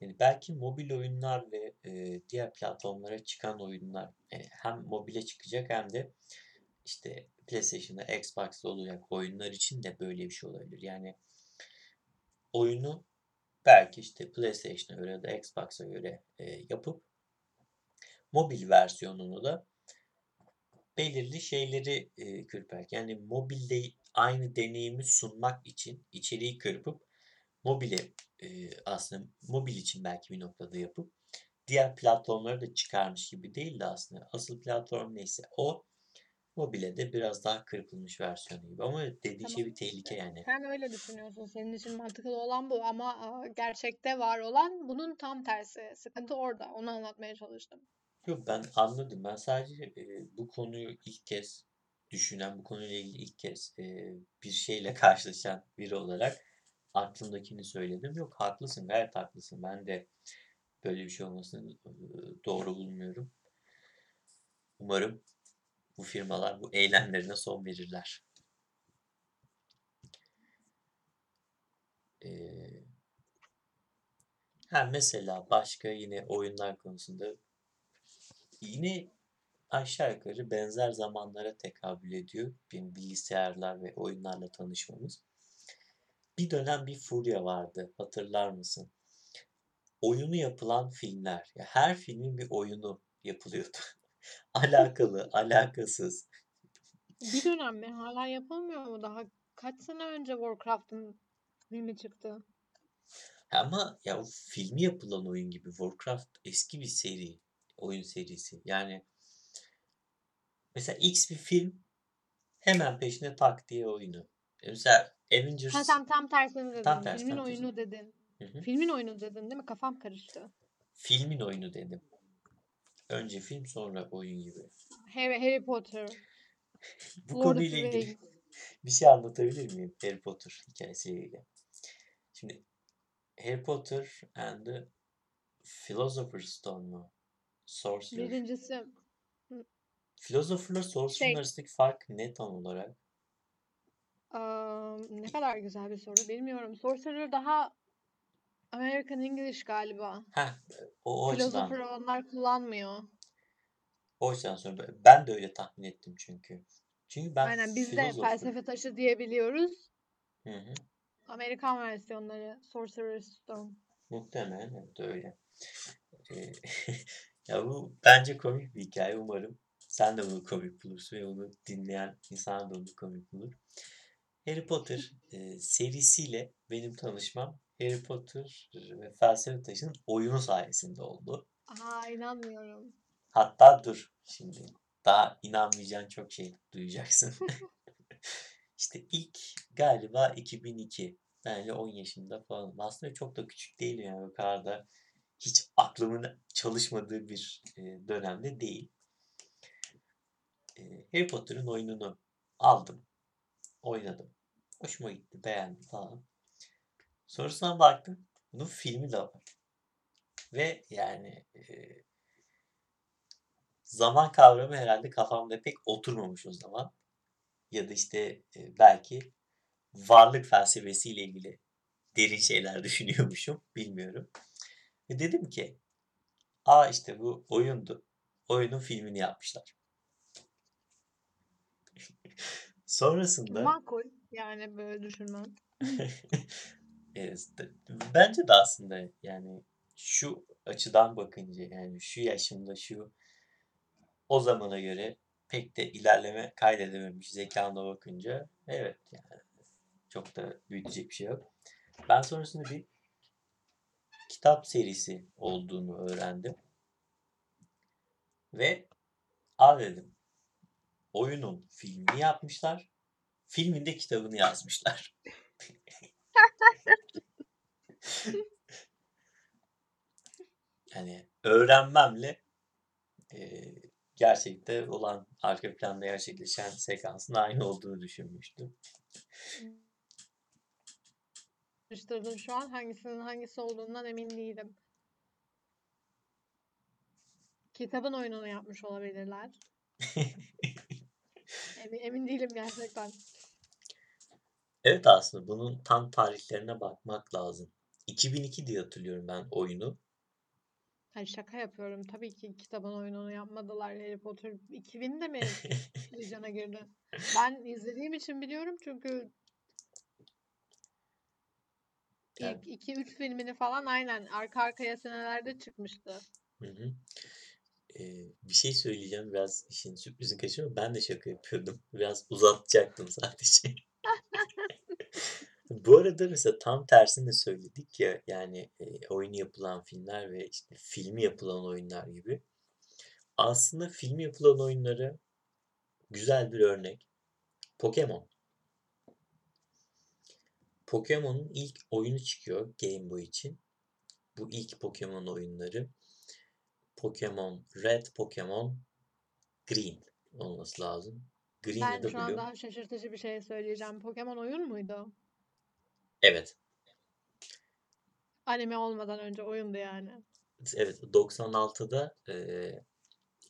Yani belki mobil oyunlar ve e, diğer platformlara çıkan oyunlar yani hem mobile çıkacak hem de işte PlayStation'da, Xbox'ta olacak oyunlar için de böyle bir şey olabilir. Yani oyunu belki işte PlayStation'a göre ya da Xbox'a göre e, yapıp mobil versiyonunu da belirli şeyleri e, kırparak yani mobilde aynı deneyimi sunmak için içeriği kırpıp mobile e, aslında mobil için belki bir noktada yapıp diğer platformları da çıkarmış gibi değil de aslında asıl platform neyse o Mobilya'da biraz daha kırpılmış versiyonu gibi ama dediği şey Tamam bir tehlike yani. Sen öyle düşünüyorsun. Senin için mantıklı olan bu ama gerçekte var olan bunun tam tersi. Sıkıntı orada. Onu anlatmaya çalıştım. Yok ben anladım. Ben sadece e, bu konuyu ilk kez düşünen, bu konuyla ilgili ilk kez e, bir şeyle karşılaşan biri olarak aklımdakini söyledim. Yok haklısın, gayet haklısın. Ben de böyle bir şey olmasını doğru bulmuyorum. Umarım bu firmalar bu eylemlerine son verirler. Ee, ha mesela başka yine oyunlar konusunda yine aşağı yukarı benzer zamanlara tekabül ediyor benim bilgisayarlar ve oyunlarla tanışmamız. Bir dönem bir furya vardı, hatırlar mısın? Oyunu yapılan filmler. Ya her filmin bir oyunu yapılıyordu. Alakalı, alakasız. Bir dönem mi? Hala yapılmıyor mu? Daha kaç sene önce Warcraft'ın filmi çıktı? Ama ya o filmi yapılan oyun gibi Warcraft eski bir seri, oyun serisi. Yani mesela X bir film hemen peşine tak diye oyunu. E Mesela Ha Avengers tam tam tersini dedin. tam tersi Filmin tam tersi. oyunu dedin. Hı hı. Filmin oyunu dedin değil mi? Kafam karıştı. Filmin oyunu dedim. Önce film sonra oyun gibi. Harry, Harry Potter, Bu Lord konuyla ilgili bir şey anlatabilir miyim Harry Potter hikayesiyle ilgili? Şimdi Harry Potter and the Philosopher's Stone mu? Sorcerer. Birincisi Philosopher'la Sorcerer'ın şey arasındaki fark ne tam olarak? Aa, ne kadar güzel bir soru. Bilmiyorum. Sorcerer daha American English galiba. Heh, o, o Philosopher açıdan. onlar kullanmıyor. O açıdan sonra ben de öyle tahmin ettim çünkü. Çünkü ben Aynen biz de Philosopher. felsefe taşı diyebiliyoruz. Hı hı. Amerikan versiyonları Sorcerer's Stone. Muhtemelen evet öyle. Ee, ya bu bence komik bir hikaye umarım. Sen de bunu komik bulursun ve bunu dinleyen insan da bunu komik bulur. Harry Potter e, serisiyle benim tanışmam Harry Potter ve Felsefe Taşı'nın oyunu sayesinde oldu. Aa inanmıyorum. Hatta dur şimdi daha inanmayacağın çok şey duyacaksın. İşte ilk galiba 2002. Ben öyle 10 yaşında falan. Aslında çok da küçük değilim yani o kadar da hiç aklımın çalışmadığı bir e, dönemde değil. E, Harry Potter'ın oyununu aldım. Oynadım. Hoşuma gitti. Beğendim falan. Sonrasına baktım. Bunun filmi de var. Ve yani e, zaman kavramı herhalde kafamda pek oturmamış o zaman. Ya da işte e, belki varlık felsefesiyle ilgili derin şeyler düşünüyormuşum. Bilmiyorum. Ve dedim ki aa işte bu oyundu. Oyunun filmini yapmışlar. Sonrasında Makul yani böyle düşünmen. Bence de aslında yani şu açıdan bakınca yani şu yaşımda şu o zamana göre pek de ilerleme kaydedememiş zekamla bakınca evet yani çok da büyütecek bir şey yok. Ben sonrasında bir kitap serisi olduğunu öğrendim ve a dedim oyunun filmini yapmışlar, filmin de kitabını yazmışlar. Yani öğrenmemle e, gerçekte olan arka planda gerçekleşen sekansın aynı olduğunu düşünmüştüm. Karıştırdım şu an. Hangisinin hangisi olduğundan emin değilim. Kitabın oyununu yapmış olabilirler. Emin, emin değilim gerçekten. Evet aslında bunun tam tarihlerine bakmak lazım. 2002 diye hatırlıyorum ben oyunu. Hayır şaka yapıyorum. Tabii ki kitabın oyununu yapmadılar. Harry Potter 2000'de mi vizyona girdi? Ben izlediğim için biliyorum çünkü Yani, ilk 2-3 filmini falan aynen arka arkaya senelerde çıkmıştı. hı hı. Ee, bir şey söyleyeceğim biraz işin sürprizini kaçırma. Ben de şaka yapıyordum. Biraz uzatacaktım sadece. Bu arada mesela tam tersini de söyledik ya yani e, oyunu yapılan filmler ve işte filmi yapılan oyunlar gibi. Aslında filmi yapılan oyunları güzel bir örnek. Pokemon. Pokemon'un ilk oyunu çıkıyor Game Boy için. Bu ilk Pokemon oyunları. Pokemon Red, Pokemon Green olması lazım. Green Ben şu an daha şaşırtıcı bir şey söyleyeceğim. Pokemon oyun muydu? Evet. Anime olmadan önce oyundu yani. Evet 96'da eee,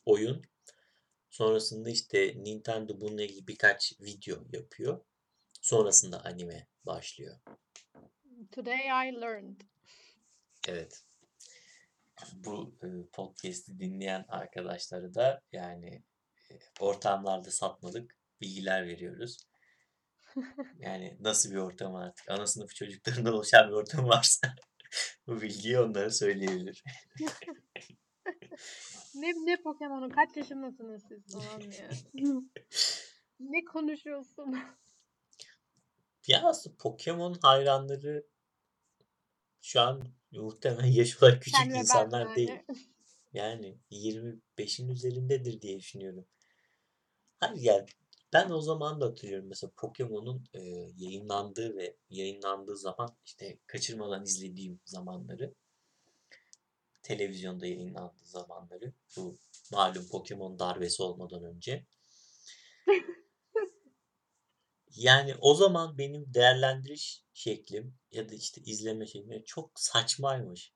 oyun. Sonrasında işte Nintendo bununla ilgili birkaç video yapıyor. Sonrasında anime başlıyor. Today I learned. Evet. Bu e, podcast'i dinleyen arkadaşları da yani e, ortamlarda satmalık bilgiler veriyoruz. Yani nasıl bir ortam artık? Ana sınıfı çocuklarından oluşan bir ortam varsa bu bilgiyi onlara söyleyebilir. Ne ne Pokemon'u kaç yaşındasınız siz falan ya. Ne konuşuyorsun? Ya aslında Pokemon hayranları şu an muhtemelen yaş olarak küçük Sen insanlar değil. yani. Yani 25'in üzerindedir diye düşünüyorum. Hayır yani ben o zaman da hatırlıyorum mesela Pokemon'un e, yayınlandığı ve yayınlandığı zaman işte kaçırmadan izlediğim zamanları televizyonda yayınlandığı zamanları bu malum Pokemon darbesi olmadan önce. Yani o zaman benim değerlendiriş şeklim ya da işte izleme şeklim çok saçmaymış.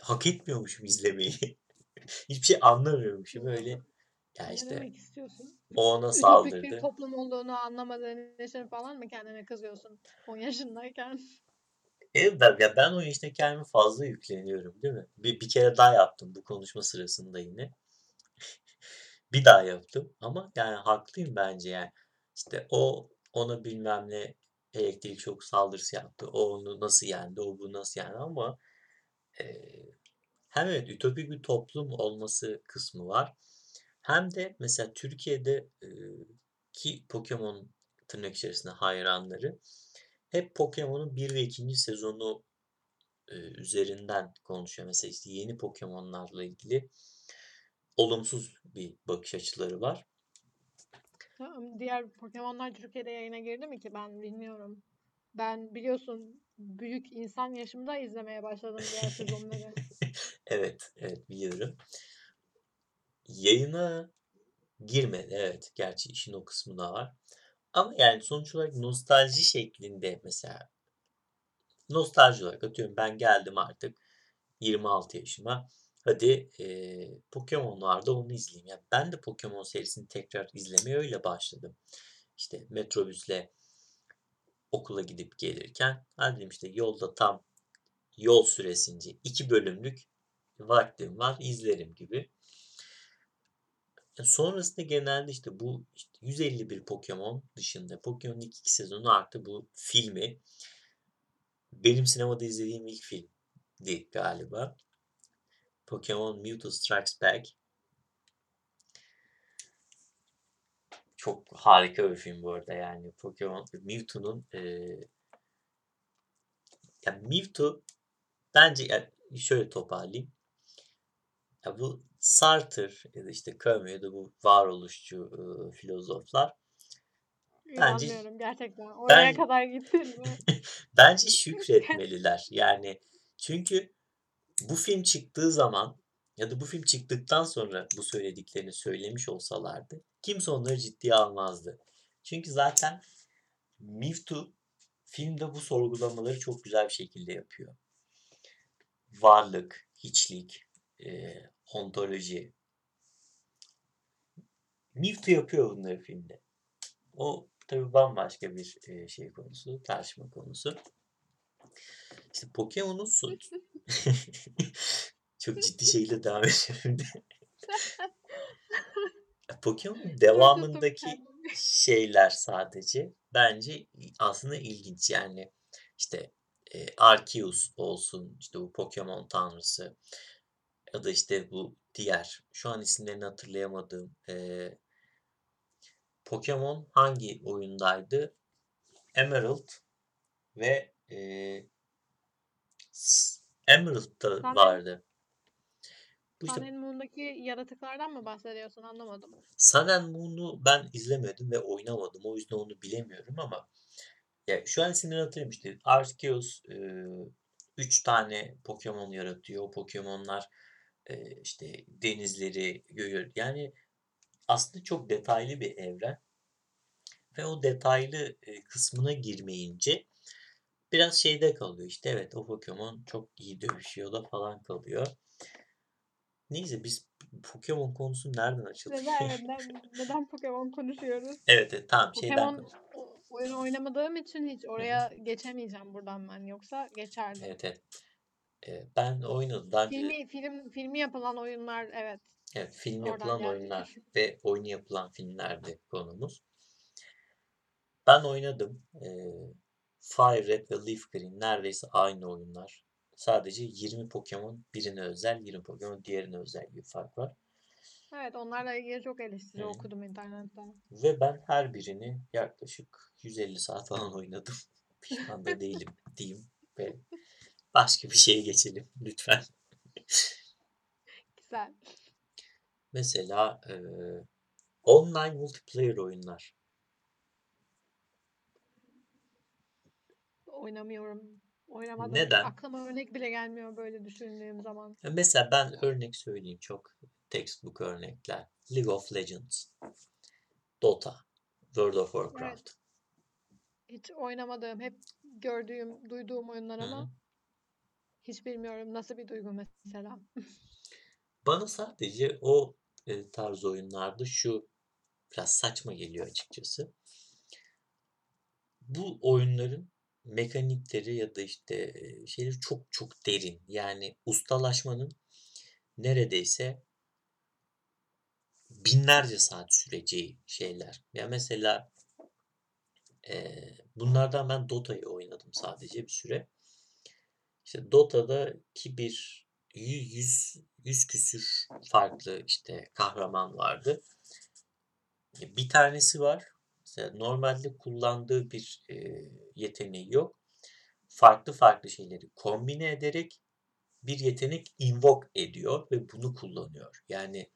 Hak etmiyormuşum izlemeyi. Hiçbir şey anlamıyormuşum öyle. Ya Ne işte demek istiyorsun? o ona Ütopik bir saldırdı. toplum olduğunu anlamadığın için falan mı kendine kızıyorsun 10 yaşındayken? Evet ben, ya ben o işte kendime fazla yükleniyorum değil mi? Bir, bir kere daha yaptım bu konuşma sırasında yine. bir daha yaptım ama yani haklıyım bence yani. İşte o ona bilmem ne elektrik şok saldırısı yaptı. O onu nasıl yendi, o bunu nasıl yendi ama e, hem evet ütopik bir toplum olması kısmı var. Hem de mesela Türkiye'de e, ki Pokemon tırnak içerisinde hayranları hep Pokemon'un 1 ve 2. sezonu e, üzerinden konuşuyor. Mesela işte yeni Pokemon'larla ilgili olumsuz bir bakış açıları var. Diğer Pokemon'lar Türkiye'de yayına girdi mi ki ben bilmiyorum. Ben biliyorsun büyük insan yaşımda izlemeye başladım diğer sezonları. Evet, evet biliyorum. Yayına girmedi. Evet, gerçi işin o kısmı da var. Ama yani sonuç olarak nostalji şeklinde mesela nostalji olarak atıyorum ben geldim artık 26 yaşıma. Hadi eee Pokemon vardı onu izleyeyim. Yani ben de Pokemon serisini tekrar izlemeye öyle başladım. İşte metrobüsle okula gidip gelirken ha dedim işte yolda tam yol süresince iki bölümlük vaktim var izlerim gibi. Sonrasında genelde işte bu işte 151 Pokemon dışında Pokemon'un ilk sezonu artı bu filmi benim sinemada izlediğim ilk filmdi galiba. Pokemon Mewtwo Strikes Back. Çok harika bir film bu arada yani. Pokemon Mewtwo'nun eee ya Mewtwo bence yani şöyle toparlayayım. Ya bu Sartre ya da işte Camus ya da bu varoluşçu e, filozoflar bence gerçekten. Oraya ben kadar gittin mi? bence şükretmeliler. Yani çünkü bu film çıktığı zaman ya da bu film çıktıktan sonra bu söylediklerini söylemiş olsalardı kimse onları ciddiye almazdı. Çünkü zaten Mewtwo filmde bu sorgulamaları çok güzel bir şekilde yapıyor. Varlık, hiçlik, e, ontoloji. Mewtwo yapıyor bunları filmde. O tabii bambaşka bir e, şey konusu, tartışma konusu. İşte Pokemon'un son... Çok ciddi şekilde devam ediyorum şimdi. Pokemon'un devamındaki kendimi. şeyler sadece bence aslında ilginç. Yani işte e, Arceus olsun, işte bu Pokemon tanrısı ya da işte bu diğer, şu an isimlerini hatırlayamadığım e, Pokemon hangi oyundaydı? Emerald ve e, Emerald'da Sana vardı. Bu işte Sun and Moon'daki yaratıklardan mı bahsediyorsun? Anlamadım. Sun and Moon'u ben izlemedim ve oynamadım. O yüzden onu bilemiyorum ama ya şu an isimleri hatırlıyorum işte. Arceus 3 tane Pokemon yaratıyor. O Pokemon'lar e, işte denizleri, göğü yani aslında çok detaylı bir evren. Ve o detaylı e, kısmına girmeyince biraz şeyde kalıyor. İşte evet o Pokemon çok iyi dövüşüyor da falan kalıyor. Neyse biz Pokemon konusu nereden açıldı? Neden, neden, neden Pokemon konuşuyoruz? Evet, evet tamam şeyden Pokemon o- oyunu oynamadığım için hiç oraya geçemeyeceğim buradan ben. Yoksa geçerdim. Evet evet. Ben oynadım. Daha önce Filmi, film, filmi yapılan oyunlar evet. evet, film oradan yapılan geldi. oyunlar ve oyunu yapılan filmlerdi konumuz. Ben oynadım. Ee, Fire Red ve Leaf Green neredeyse aynı oyunlar. Sadece 20 Pokemon birine özel, 20 Pokemon diğerine özel bir fark var. Evet onlarla ilgili çok eleştiri Hı. okudum internette. Ve ben her birini yaklaşık 150 saat falan oynadım. Pişman da değilim diyeyim ve başka bir şeye geçelim lütfen. Güzel. Mesela e, online multiplayer oyunlar. Oynamıyorum. Oynamadım. Neden? Aklıma örnek bile gelmiyor böyle düşündüğüm zaman. Mesela ben örnek söyleyeyim çok textbook örnekler. League of Legends, Dota, World of Warcraft. Hiç oynamadığım, hep gördüğüm, duyduğum oyunlar Hı hı. Hiç bilmiyorum nasıl bir duygu mesela. Bana sadece o e, tarz oyunlarda şu biraz saçma geliyor açıkçası. Bu oyunların mekanikleri ya da işte e, şeyleri çok çok derin. Yani ustalaşmanın neredeyse binlerce saat süreceği şeyler. Ya mesela e, bunlardan ben Dota'yı oynadım sadece bir süre. İşte Dota'da ki bir 100, 100, 100 küsür farklı işte kahraman vardı. E, Bir tanesi var. Mesela normalde kullandığı bir e, yeteneği yok. Farklı farklı şeyleri kombine ederek bir yetenek invoke ediyor ve bunu kullanıyor. Yani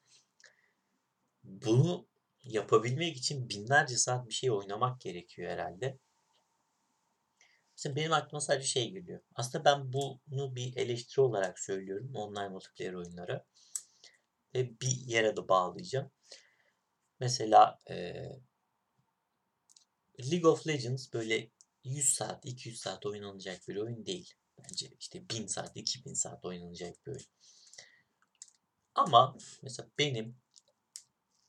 bunu yapabilmek için binlerce saat bir şey oynamak gerekiyor herhalde. Mesela benim aklıma sadece şey geliyor. Aslında ben bunu bir eleştiri olarak söylüyorum online multiplayer oyunlara. Ve bir yere de bağlayacağım. Mesela e, League of Legends böyle 100 saat, 200 saat oynanacak bir oyun değil. Bence işte 1000 saat, 2000 saat oynanacak bir oyun. Ama mesela benim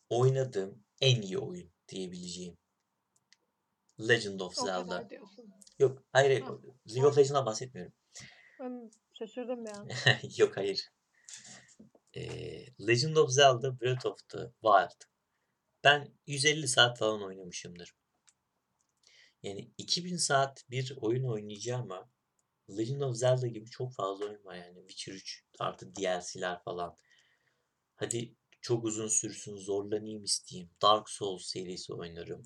oynadığım en iyi oyun diyebileceğim Legend of Zelda. Yok, hayır. Ha. League of Legends'dan bahsetmiyorum. Ben şaşırdım ya. Yok, hayır. Ee, Legend of Zelda Breath of the Wild. Ben 150 saat falan oynamışımdır. Yani 2000 saat bir oyun oynayacağım ama Legend of Zelda gibi çok fazla oyun var yani. Witcher 3 artı DLC'ler falan. Hadi çok uzun sürsün, zorlanayım isteyeyim. Dark Souls serisi oynarım.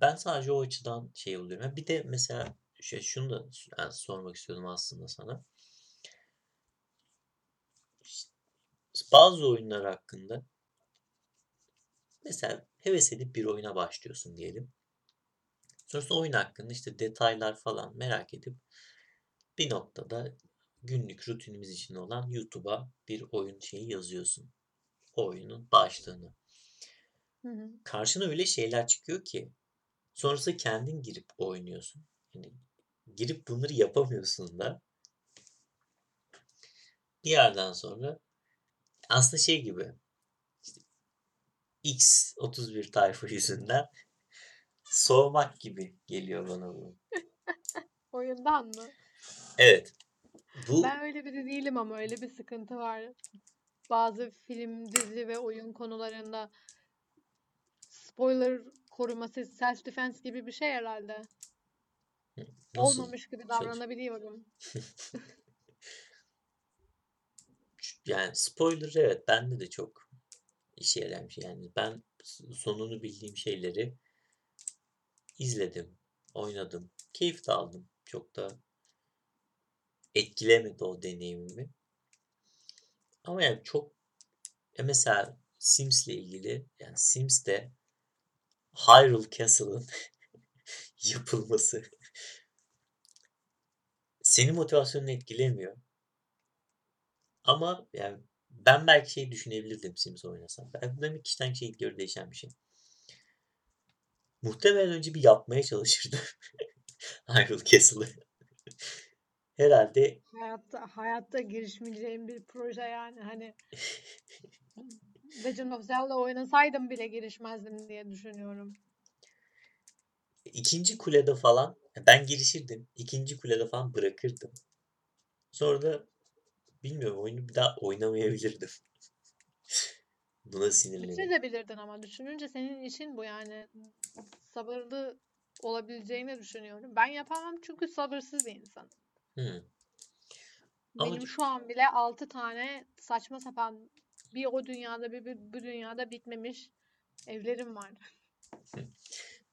Ben sadece o açıdan şey oluyorum. Bir de mesela şey, şunu da yani sormak istiyordum aslında sana. İşte bazı oyunlar hakkında mesela heves edip bir oyuna başlıyorsun diyelim. Sonrasında oyun hakkında işte detaylar falan merak edip bir noktada günlük rutinimiz için olan YouTube'a bir oyun şeyi yazıyorsun. O oyunun başlığını. Hı hı. Karşına öyle şeyler çıkıyor ki sonrasında kendin girip oynuyorsun. Yani girip bunları yapamıyorsun da bir yerden sonra aslında şey gibi işte X31 tayfa yüzünden soğumak gibi geliyor bana bu. Oyundan mı? Evet. Bu Ben öyle biri değilim ama öyle bir sıkıntı var. Bazı film, dizi ve oyun konularında spoiler koruması, self defense gibi bir şey herhalde. nasıl Olmamış gibi davranabiliyorum. Yani spoiler evet bende de çok işe şey. Yani ben sonunu bildiğim şeyleri izledim, oynadım, keyif de aldım. Çok da etkilemedi o deneyimimi. Ama yani çok ya mesela Sims'le ilgili yani Sims'te Hyrule Castle'ın yapılması senin motivasyonunu etkilemiyor. Ama yani ben belki şey düşünebilirdim Sims oynasam. Bu demek kişiden kişiye göre değişen bir şey. Muhtemelen önce bir yapmaya çalışırdım. Hyrule Castle'ı. Herhalde Hayatta hayatta girişmeyeceğim bir proje yani hani Legend of Zelda oynasaydım bile girişmezdim diye düşünüyorum. ikinci kulede falan ben girişirdim. İkinci kulede falan bırakırdım. Sonra da bilmiyorum oyunu bir daha oynamayabilirdim. Buna sinirleniyorum. Bitirebilirdin ama düşününce senin için bu yani sabırlı olabileceğini düşünüyorum. Ben yapamam çünkü sabırsız bir insanım. Hmm. Ama Benim şu an bile 6 tane saçma sapan bir o dünyada bir, bir bu dünyada bitmemiş evlerim var.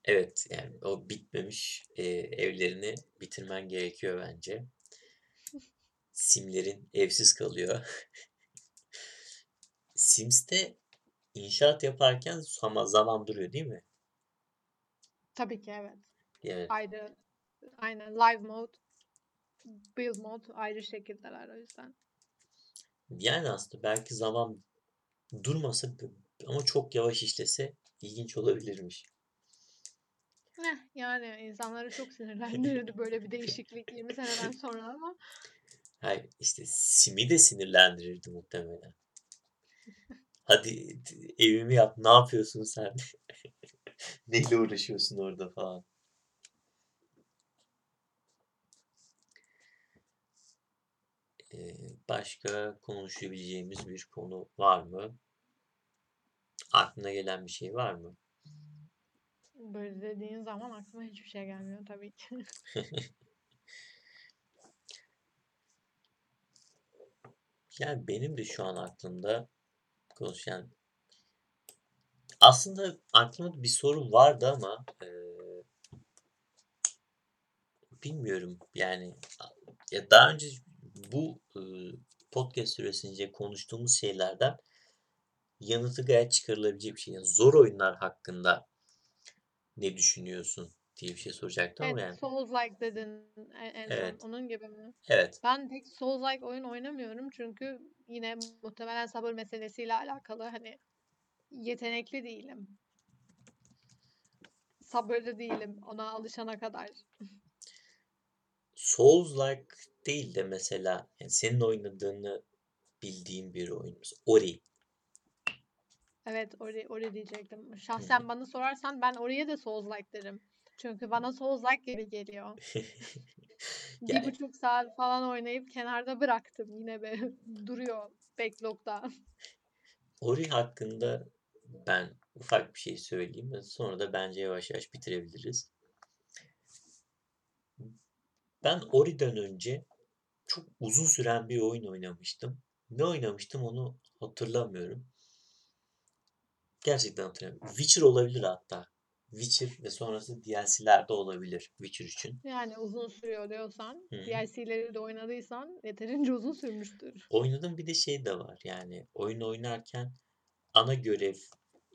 Evet yani o bitmemiş e, evlerini bitirmen gerekiyor bence. Simlerin evsiz kalıyor. Sims'te inşaat yaparken ama zaman duruyor değil mi? Tabii ki evet. Evet. Ayrı aynen live mode, build mode ayrı şekildeler o yüzden. Yani aslında belki zaman durmasa ama çok yavaş işlese ilginç olabilirmiş. Eh, yani insanları çok sinirlendirirdi böyle bir değişiklik 20 seneden sonra ama Hayır işte Sim'i de sinirlendirirdi muhtemelen. Hadi evimi yap ne yapıyorsun sen? Neyle uğraşıyorsun orada falan. Başka konuşabileceğimiz bir konu var mı? Aklına gelen bir şey var mı? böyle dediğin zaman aklıma hiçbir şey gelmiyor tabii ki. Yani benim de şu an aklımda konuşan aslında aklımda bir sorun vardı ama eee, bilmiyorum yani ya daha önce bu podcast süresince konuştuğumuz şeylerden yanıtı gayet çıkarılabilecek bir şey. Yani zor oyunlar hakkında ne düşünüyorsun diye bir şey soracaktım ama Evet, yani Souls-like dedin en, en son. evet Onun gibi mi? evet Ben pek Souls-like oyun oynamıyorum çünkü yine muhtemelen sabır meselesiyle alakalı hani yetenekli değilim. Sabırlı değilim ona alışana kadar. Souls-like değil de mesela yani senin oynadığını bildiğim bir oyun. Ori. Evet, Ori, Ori diyecektim. Şahsen bana sorarsan ben Ori'ye de Souls-like derim. Çünkü bana Souls-like gibi geliyor. Bir Yani buçuk saat falan oynayıp kenarda bıraktım yine be. Duruyor backlog'da. Ori hakkında ben ufak bir şey söyleyeyim. Sonra da bence yavaş yavaş bitirebiliriz. Ben Ori'den önce çok uzun süren bir oyun oynamıştım. Ne oynamıştım onu hatırlamıyorum. Gerçekten hatırlamıyorum. Witcher olabilir hatta. Witcher ve sonrası DLC'ler de olabilir Witcher için. Yani uzun sürüyor diyorsan, Hı. DLC'leri de oynadıysan yeterince uzun sürmüştür. Oynadım bir de şey de var. Yani oyun oynarken ana görev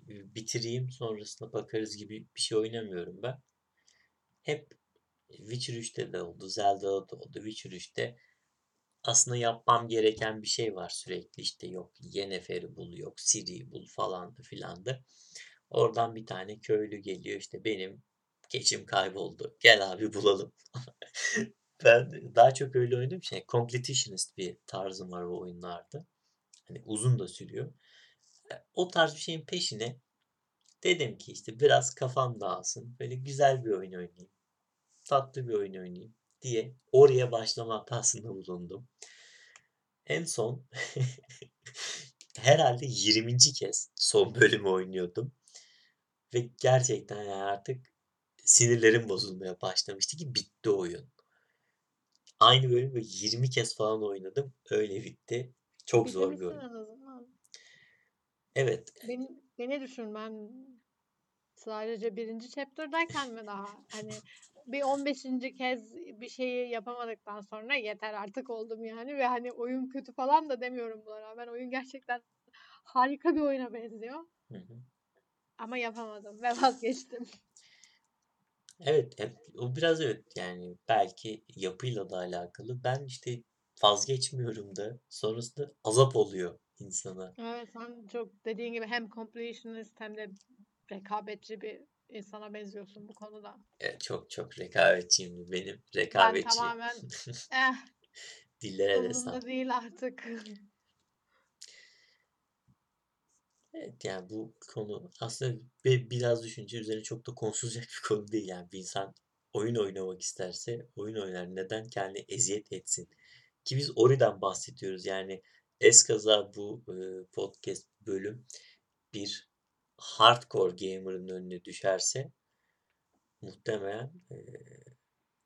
e, bitireyim sonrasında bakarız gibi bir şey oynamıyorum ben. Hep Witcher 3'te de oldu, Zelda'da da oldu. Witcher 3'te aslında yapmam gereken bir şey var sürekli işte yok Yennefer'i bul yok Ciri'yi bul falan da filan da. Oradan bir tane köylü geliyor işte benim keçim kayboldu. Gel abi bulalım. Ben daha çok öyle oynadığım için yani completionist bir tarzım var o oyunlarda. Hani uzun da sürüyor. E, O tarz bir şeyin peşine dedim ki işte biraz kafam dağılsın. Böyle güzel bir oyun oynayayım. Tatlı bir oyun oynayayım diye oraya başlama hatasında bulundum. En son herhalde 20. kez son bölümü oynuyordum. Ve gerçekten yani artık sinirlerim bozulmaya başlamıştı ki bitti oyun. Aynı bölümü böyle 20 kez falan oynadım. Öyle bitti. Çok zor bir oyun. Evet. Beni, beni düşün ben Sadece 1. chapter'dayken mi daha? Hani bir 15. kez bir şeyi yapamadıktan sonra yeter artık oldum yani ve hani oyun kötü falan da demiyorum buna rağmen. Oyun gerçekten harika bir oyuna benziyor. Hı hı. Ama yapamadım ve vazgeçtim. Evet, hep o biraz evet yani belki yapıyla da alakalı. Ben işte vazgeçmiyorum da sonrasında azap oluyor insana. Evet sen çok dediğin gibi hem completionist hem de rekabetçi bir insana benziyorsun bu konuda. Evet, çok çok rekabetçiyim. Benim Ben rekabetçi tamamen eh dillere destan. değil artık. Evet yani bu konu aslında bi- biraz düşünce üzerine çok da konuşulacak bir konu değil. Yani bir insan oyun oynamak isterse oyun oynar. Neden kendine eziyet etsin? Ki biz Ori'den bahsediyoruz. Yani eskaza bu e, podcast bölüm bir hardcore gamer'ın önüne düşerse muhtemelen e,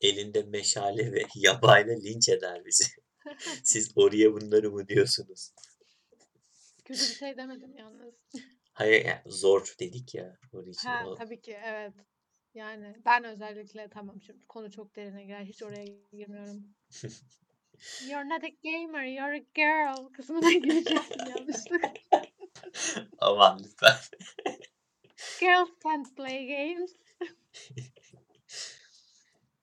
elinde meşale ve yabayla linç eder bizi. Siz oraya bunları mı diyorsunuz? Kötü bir şey demedim yalnız. Hayır yani zor dedik ya Ori için. Ha O, tabii ki evet. Yani ben özellikle tamam şimdi konu çok derine girer. Hiç oraya girmiyorum. You're not a gamer, you're a girl kısmına girecektim yanlışlıkla. Aman lütfen. Girls can't play games.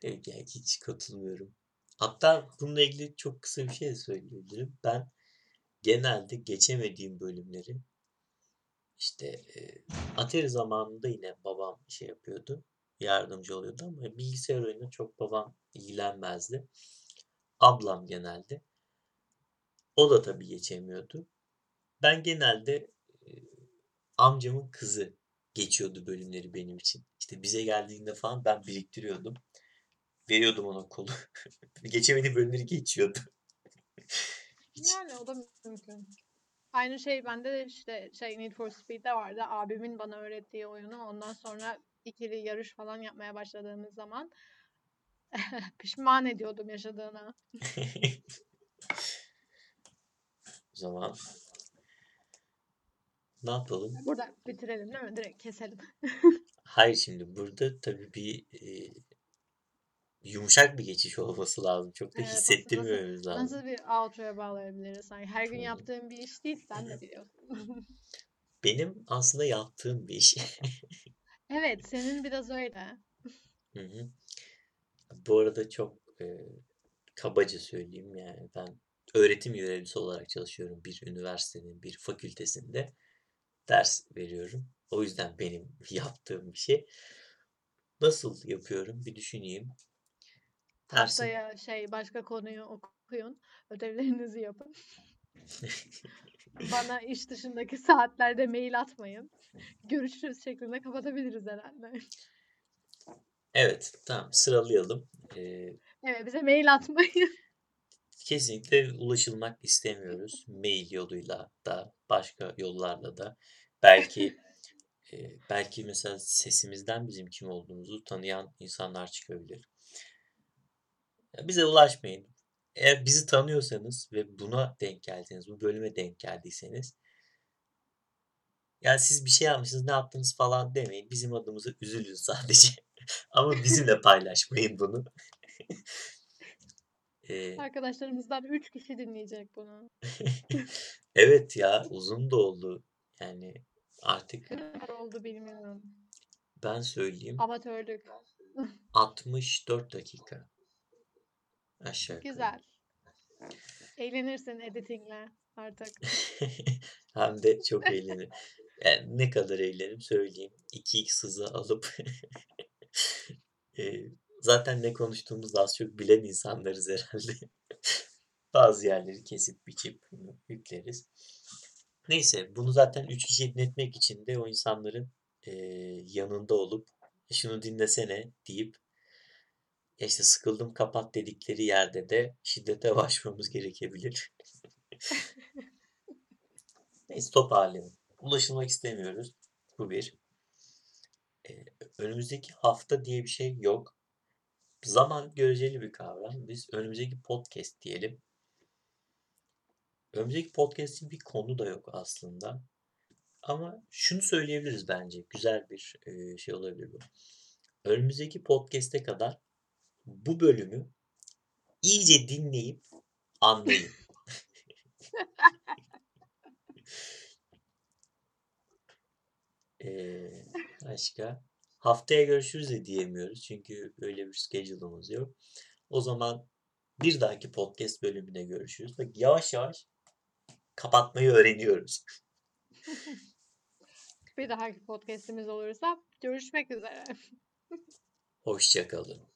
Evet, yani hiç katılmıyorum. Hatta bununla ilgili çok kısa bir şey de söyleyebilirim. Ben genelde geçemediğim bölümleri işte e, Atari zamanında yine babam şey yapıyordu. Yardımcı oluyordu ama bilgisayar oyununa çok babam ilgilenmezdi. Ablam genelde. O da tabii geçemiyordu. Ben genelde amcamın kızı geçiyordu bölümleri benim için. İşte bize geldiğinde falan ben biriktiriyordum. Veriyordum ona kolu. Geçemediği bölümleri geçiyordu. Hiç Yani o da mümkün. Aynı şey bende de işte şey Need for Speed'de vardı. Abimin bana öğrettiği oyunu. Ondan sonra ikili yarış falan yapmaya başladığımız zaman pişman ediyordum yaşadığına. o zaman ne yapalım? Burada bitirelim değil mi? Direkt keselim. Hayır şimdi burada tabii bir e, yumuşak bir geçiş olması lazım. Çok da Evet, hissettirmememiz lazım. nasıl bir outro'ya bağlayabiliriz? Hani her gün yaptığım bir iş değil, sen de biliyorsun. Benim aslında yaptığım bir iş. Evet, senin biraz öyle. Hı hı. Bu arada çok e, kabaca söyleyeyim yani ben öğretim görevlisi olarak çalışıyorum bir üniversitenin bir fakültesinde ders veriyorum. O yüzden benim yaptığım bir şey. Nasıl yapıyorum bir düşüneyim. Dersin Haftaya şey başka konuyu okuyun, ödevlerinizi yapın. Bana iş dışındaki saatlerde mail atmayın. Görüşürüz şeklinde kapatabiliriz herhalde. evet tamam sıralayalım. Ee, Evet, bize mail atmayın. kesinlikle ulaşılmak istemiyoruz. Mail yoluyla da başka yollarla da belki e, belki mesela sesimizden bizim kim olduğumuzu tanıyan insanlar çıkabilir. Bize ulaşmayın. Eğer bizi tanıyorsanız ve buna denk geldiyseniz, bu bölüme denk geldiyseniz yani siz bir şey yapmışsınız, ne yaptınız falan demeyin. Bizim adımıza üzülün sadece. Ama bizimle paylaşmayın bunu. Ee, Arkadaşlarımızdan 3 kişi dinleyecek bunu. evet ya uzun da oldu. Yani artık kadar oldu bilmiyorum. ben söyleyeyim Amatörlük. 64 dakika aşağı yukarı. Güzel. Eğlenirsin editingle artık. Hem de çok eğlenir. Yani ne kadar eğlenirim söyleyeyim. 2x hızı alıp e, zaten ne konuştuğumuzu az çok bilen insanlarız herhalde. Bazı yerleri kesip biçip yükleriz. Neyse bunu zaten 3 kişi dinletmek için de o insanların e, yanında olup şunu dinlesene deyip "Ya işte sıkıldım kapat dedikleri yerde de şiddete başvurmamız gerekebilir. Neyse toparlayalım. Ulaşılmak istemiyoruz. Bu bir. Ee, önümüzdeki hafta diye bir şey yok. Zaman göreceli bir kavram. Biz önümüzdeki podcast diyelim. Önümüzdeki podcast'in bir konu da yok aslında. Ama şunu söyleyebiliriz bence, güzel bir, eee, şey olabilir bu. Önümüzdeki podcast'e kadar bu bölümü iyice dinleyip anlayın. Eee, başka? Haftaya görüşürüz de diyemiyoruz çünkü öyle bir schedule'ımız yok. O zaman bir dahaki podcast bölümünde görüşürüz. Bak yavaş yavaş kapatmayı öğreniyoruz. Bir dahaki podcast'imiz olursa görüşmek üzere. Hoşça kalın.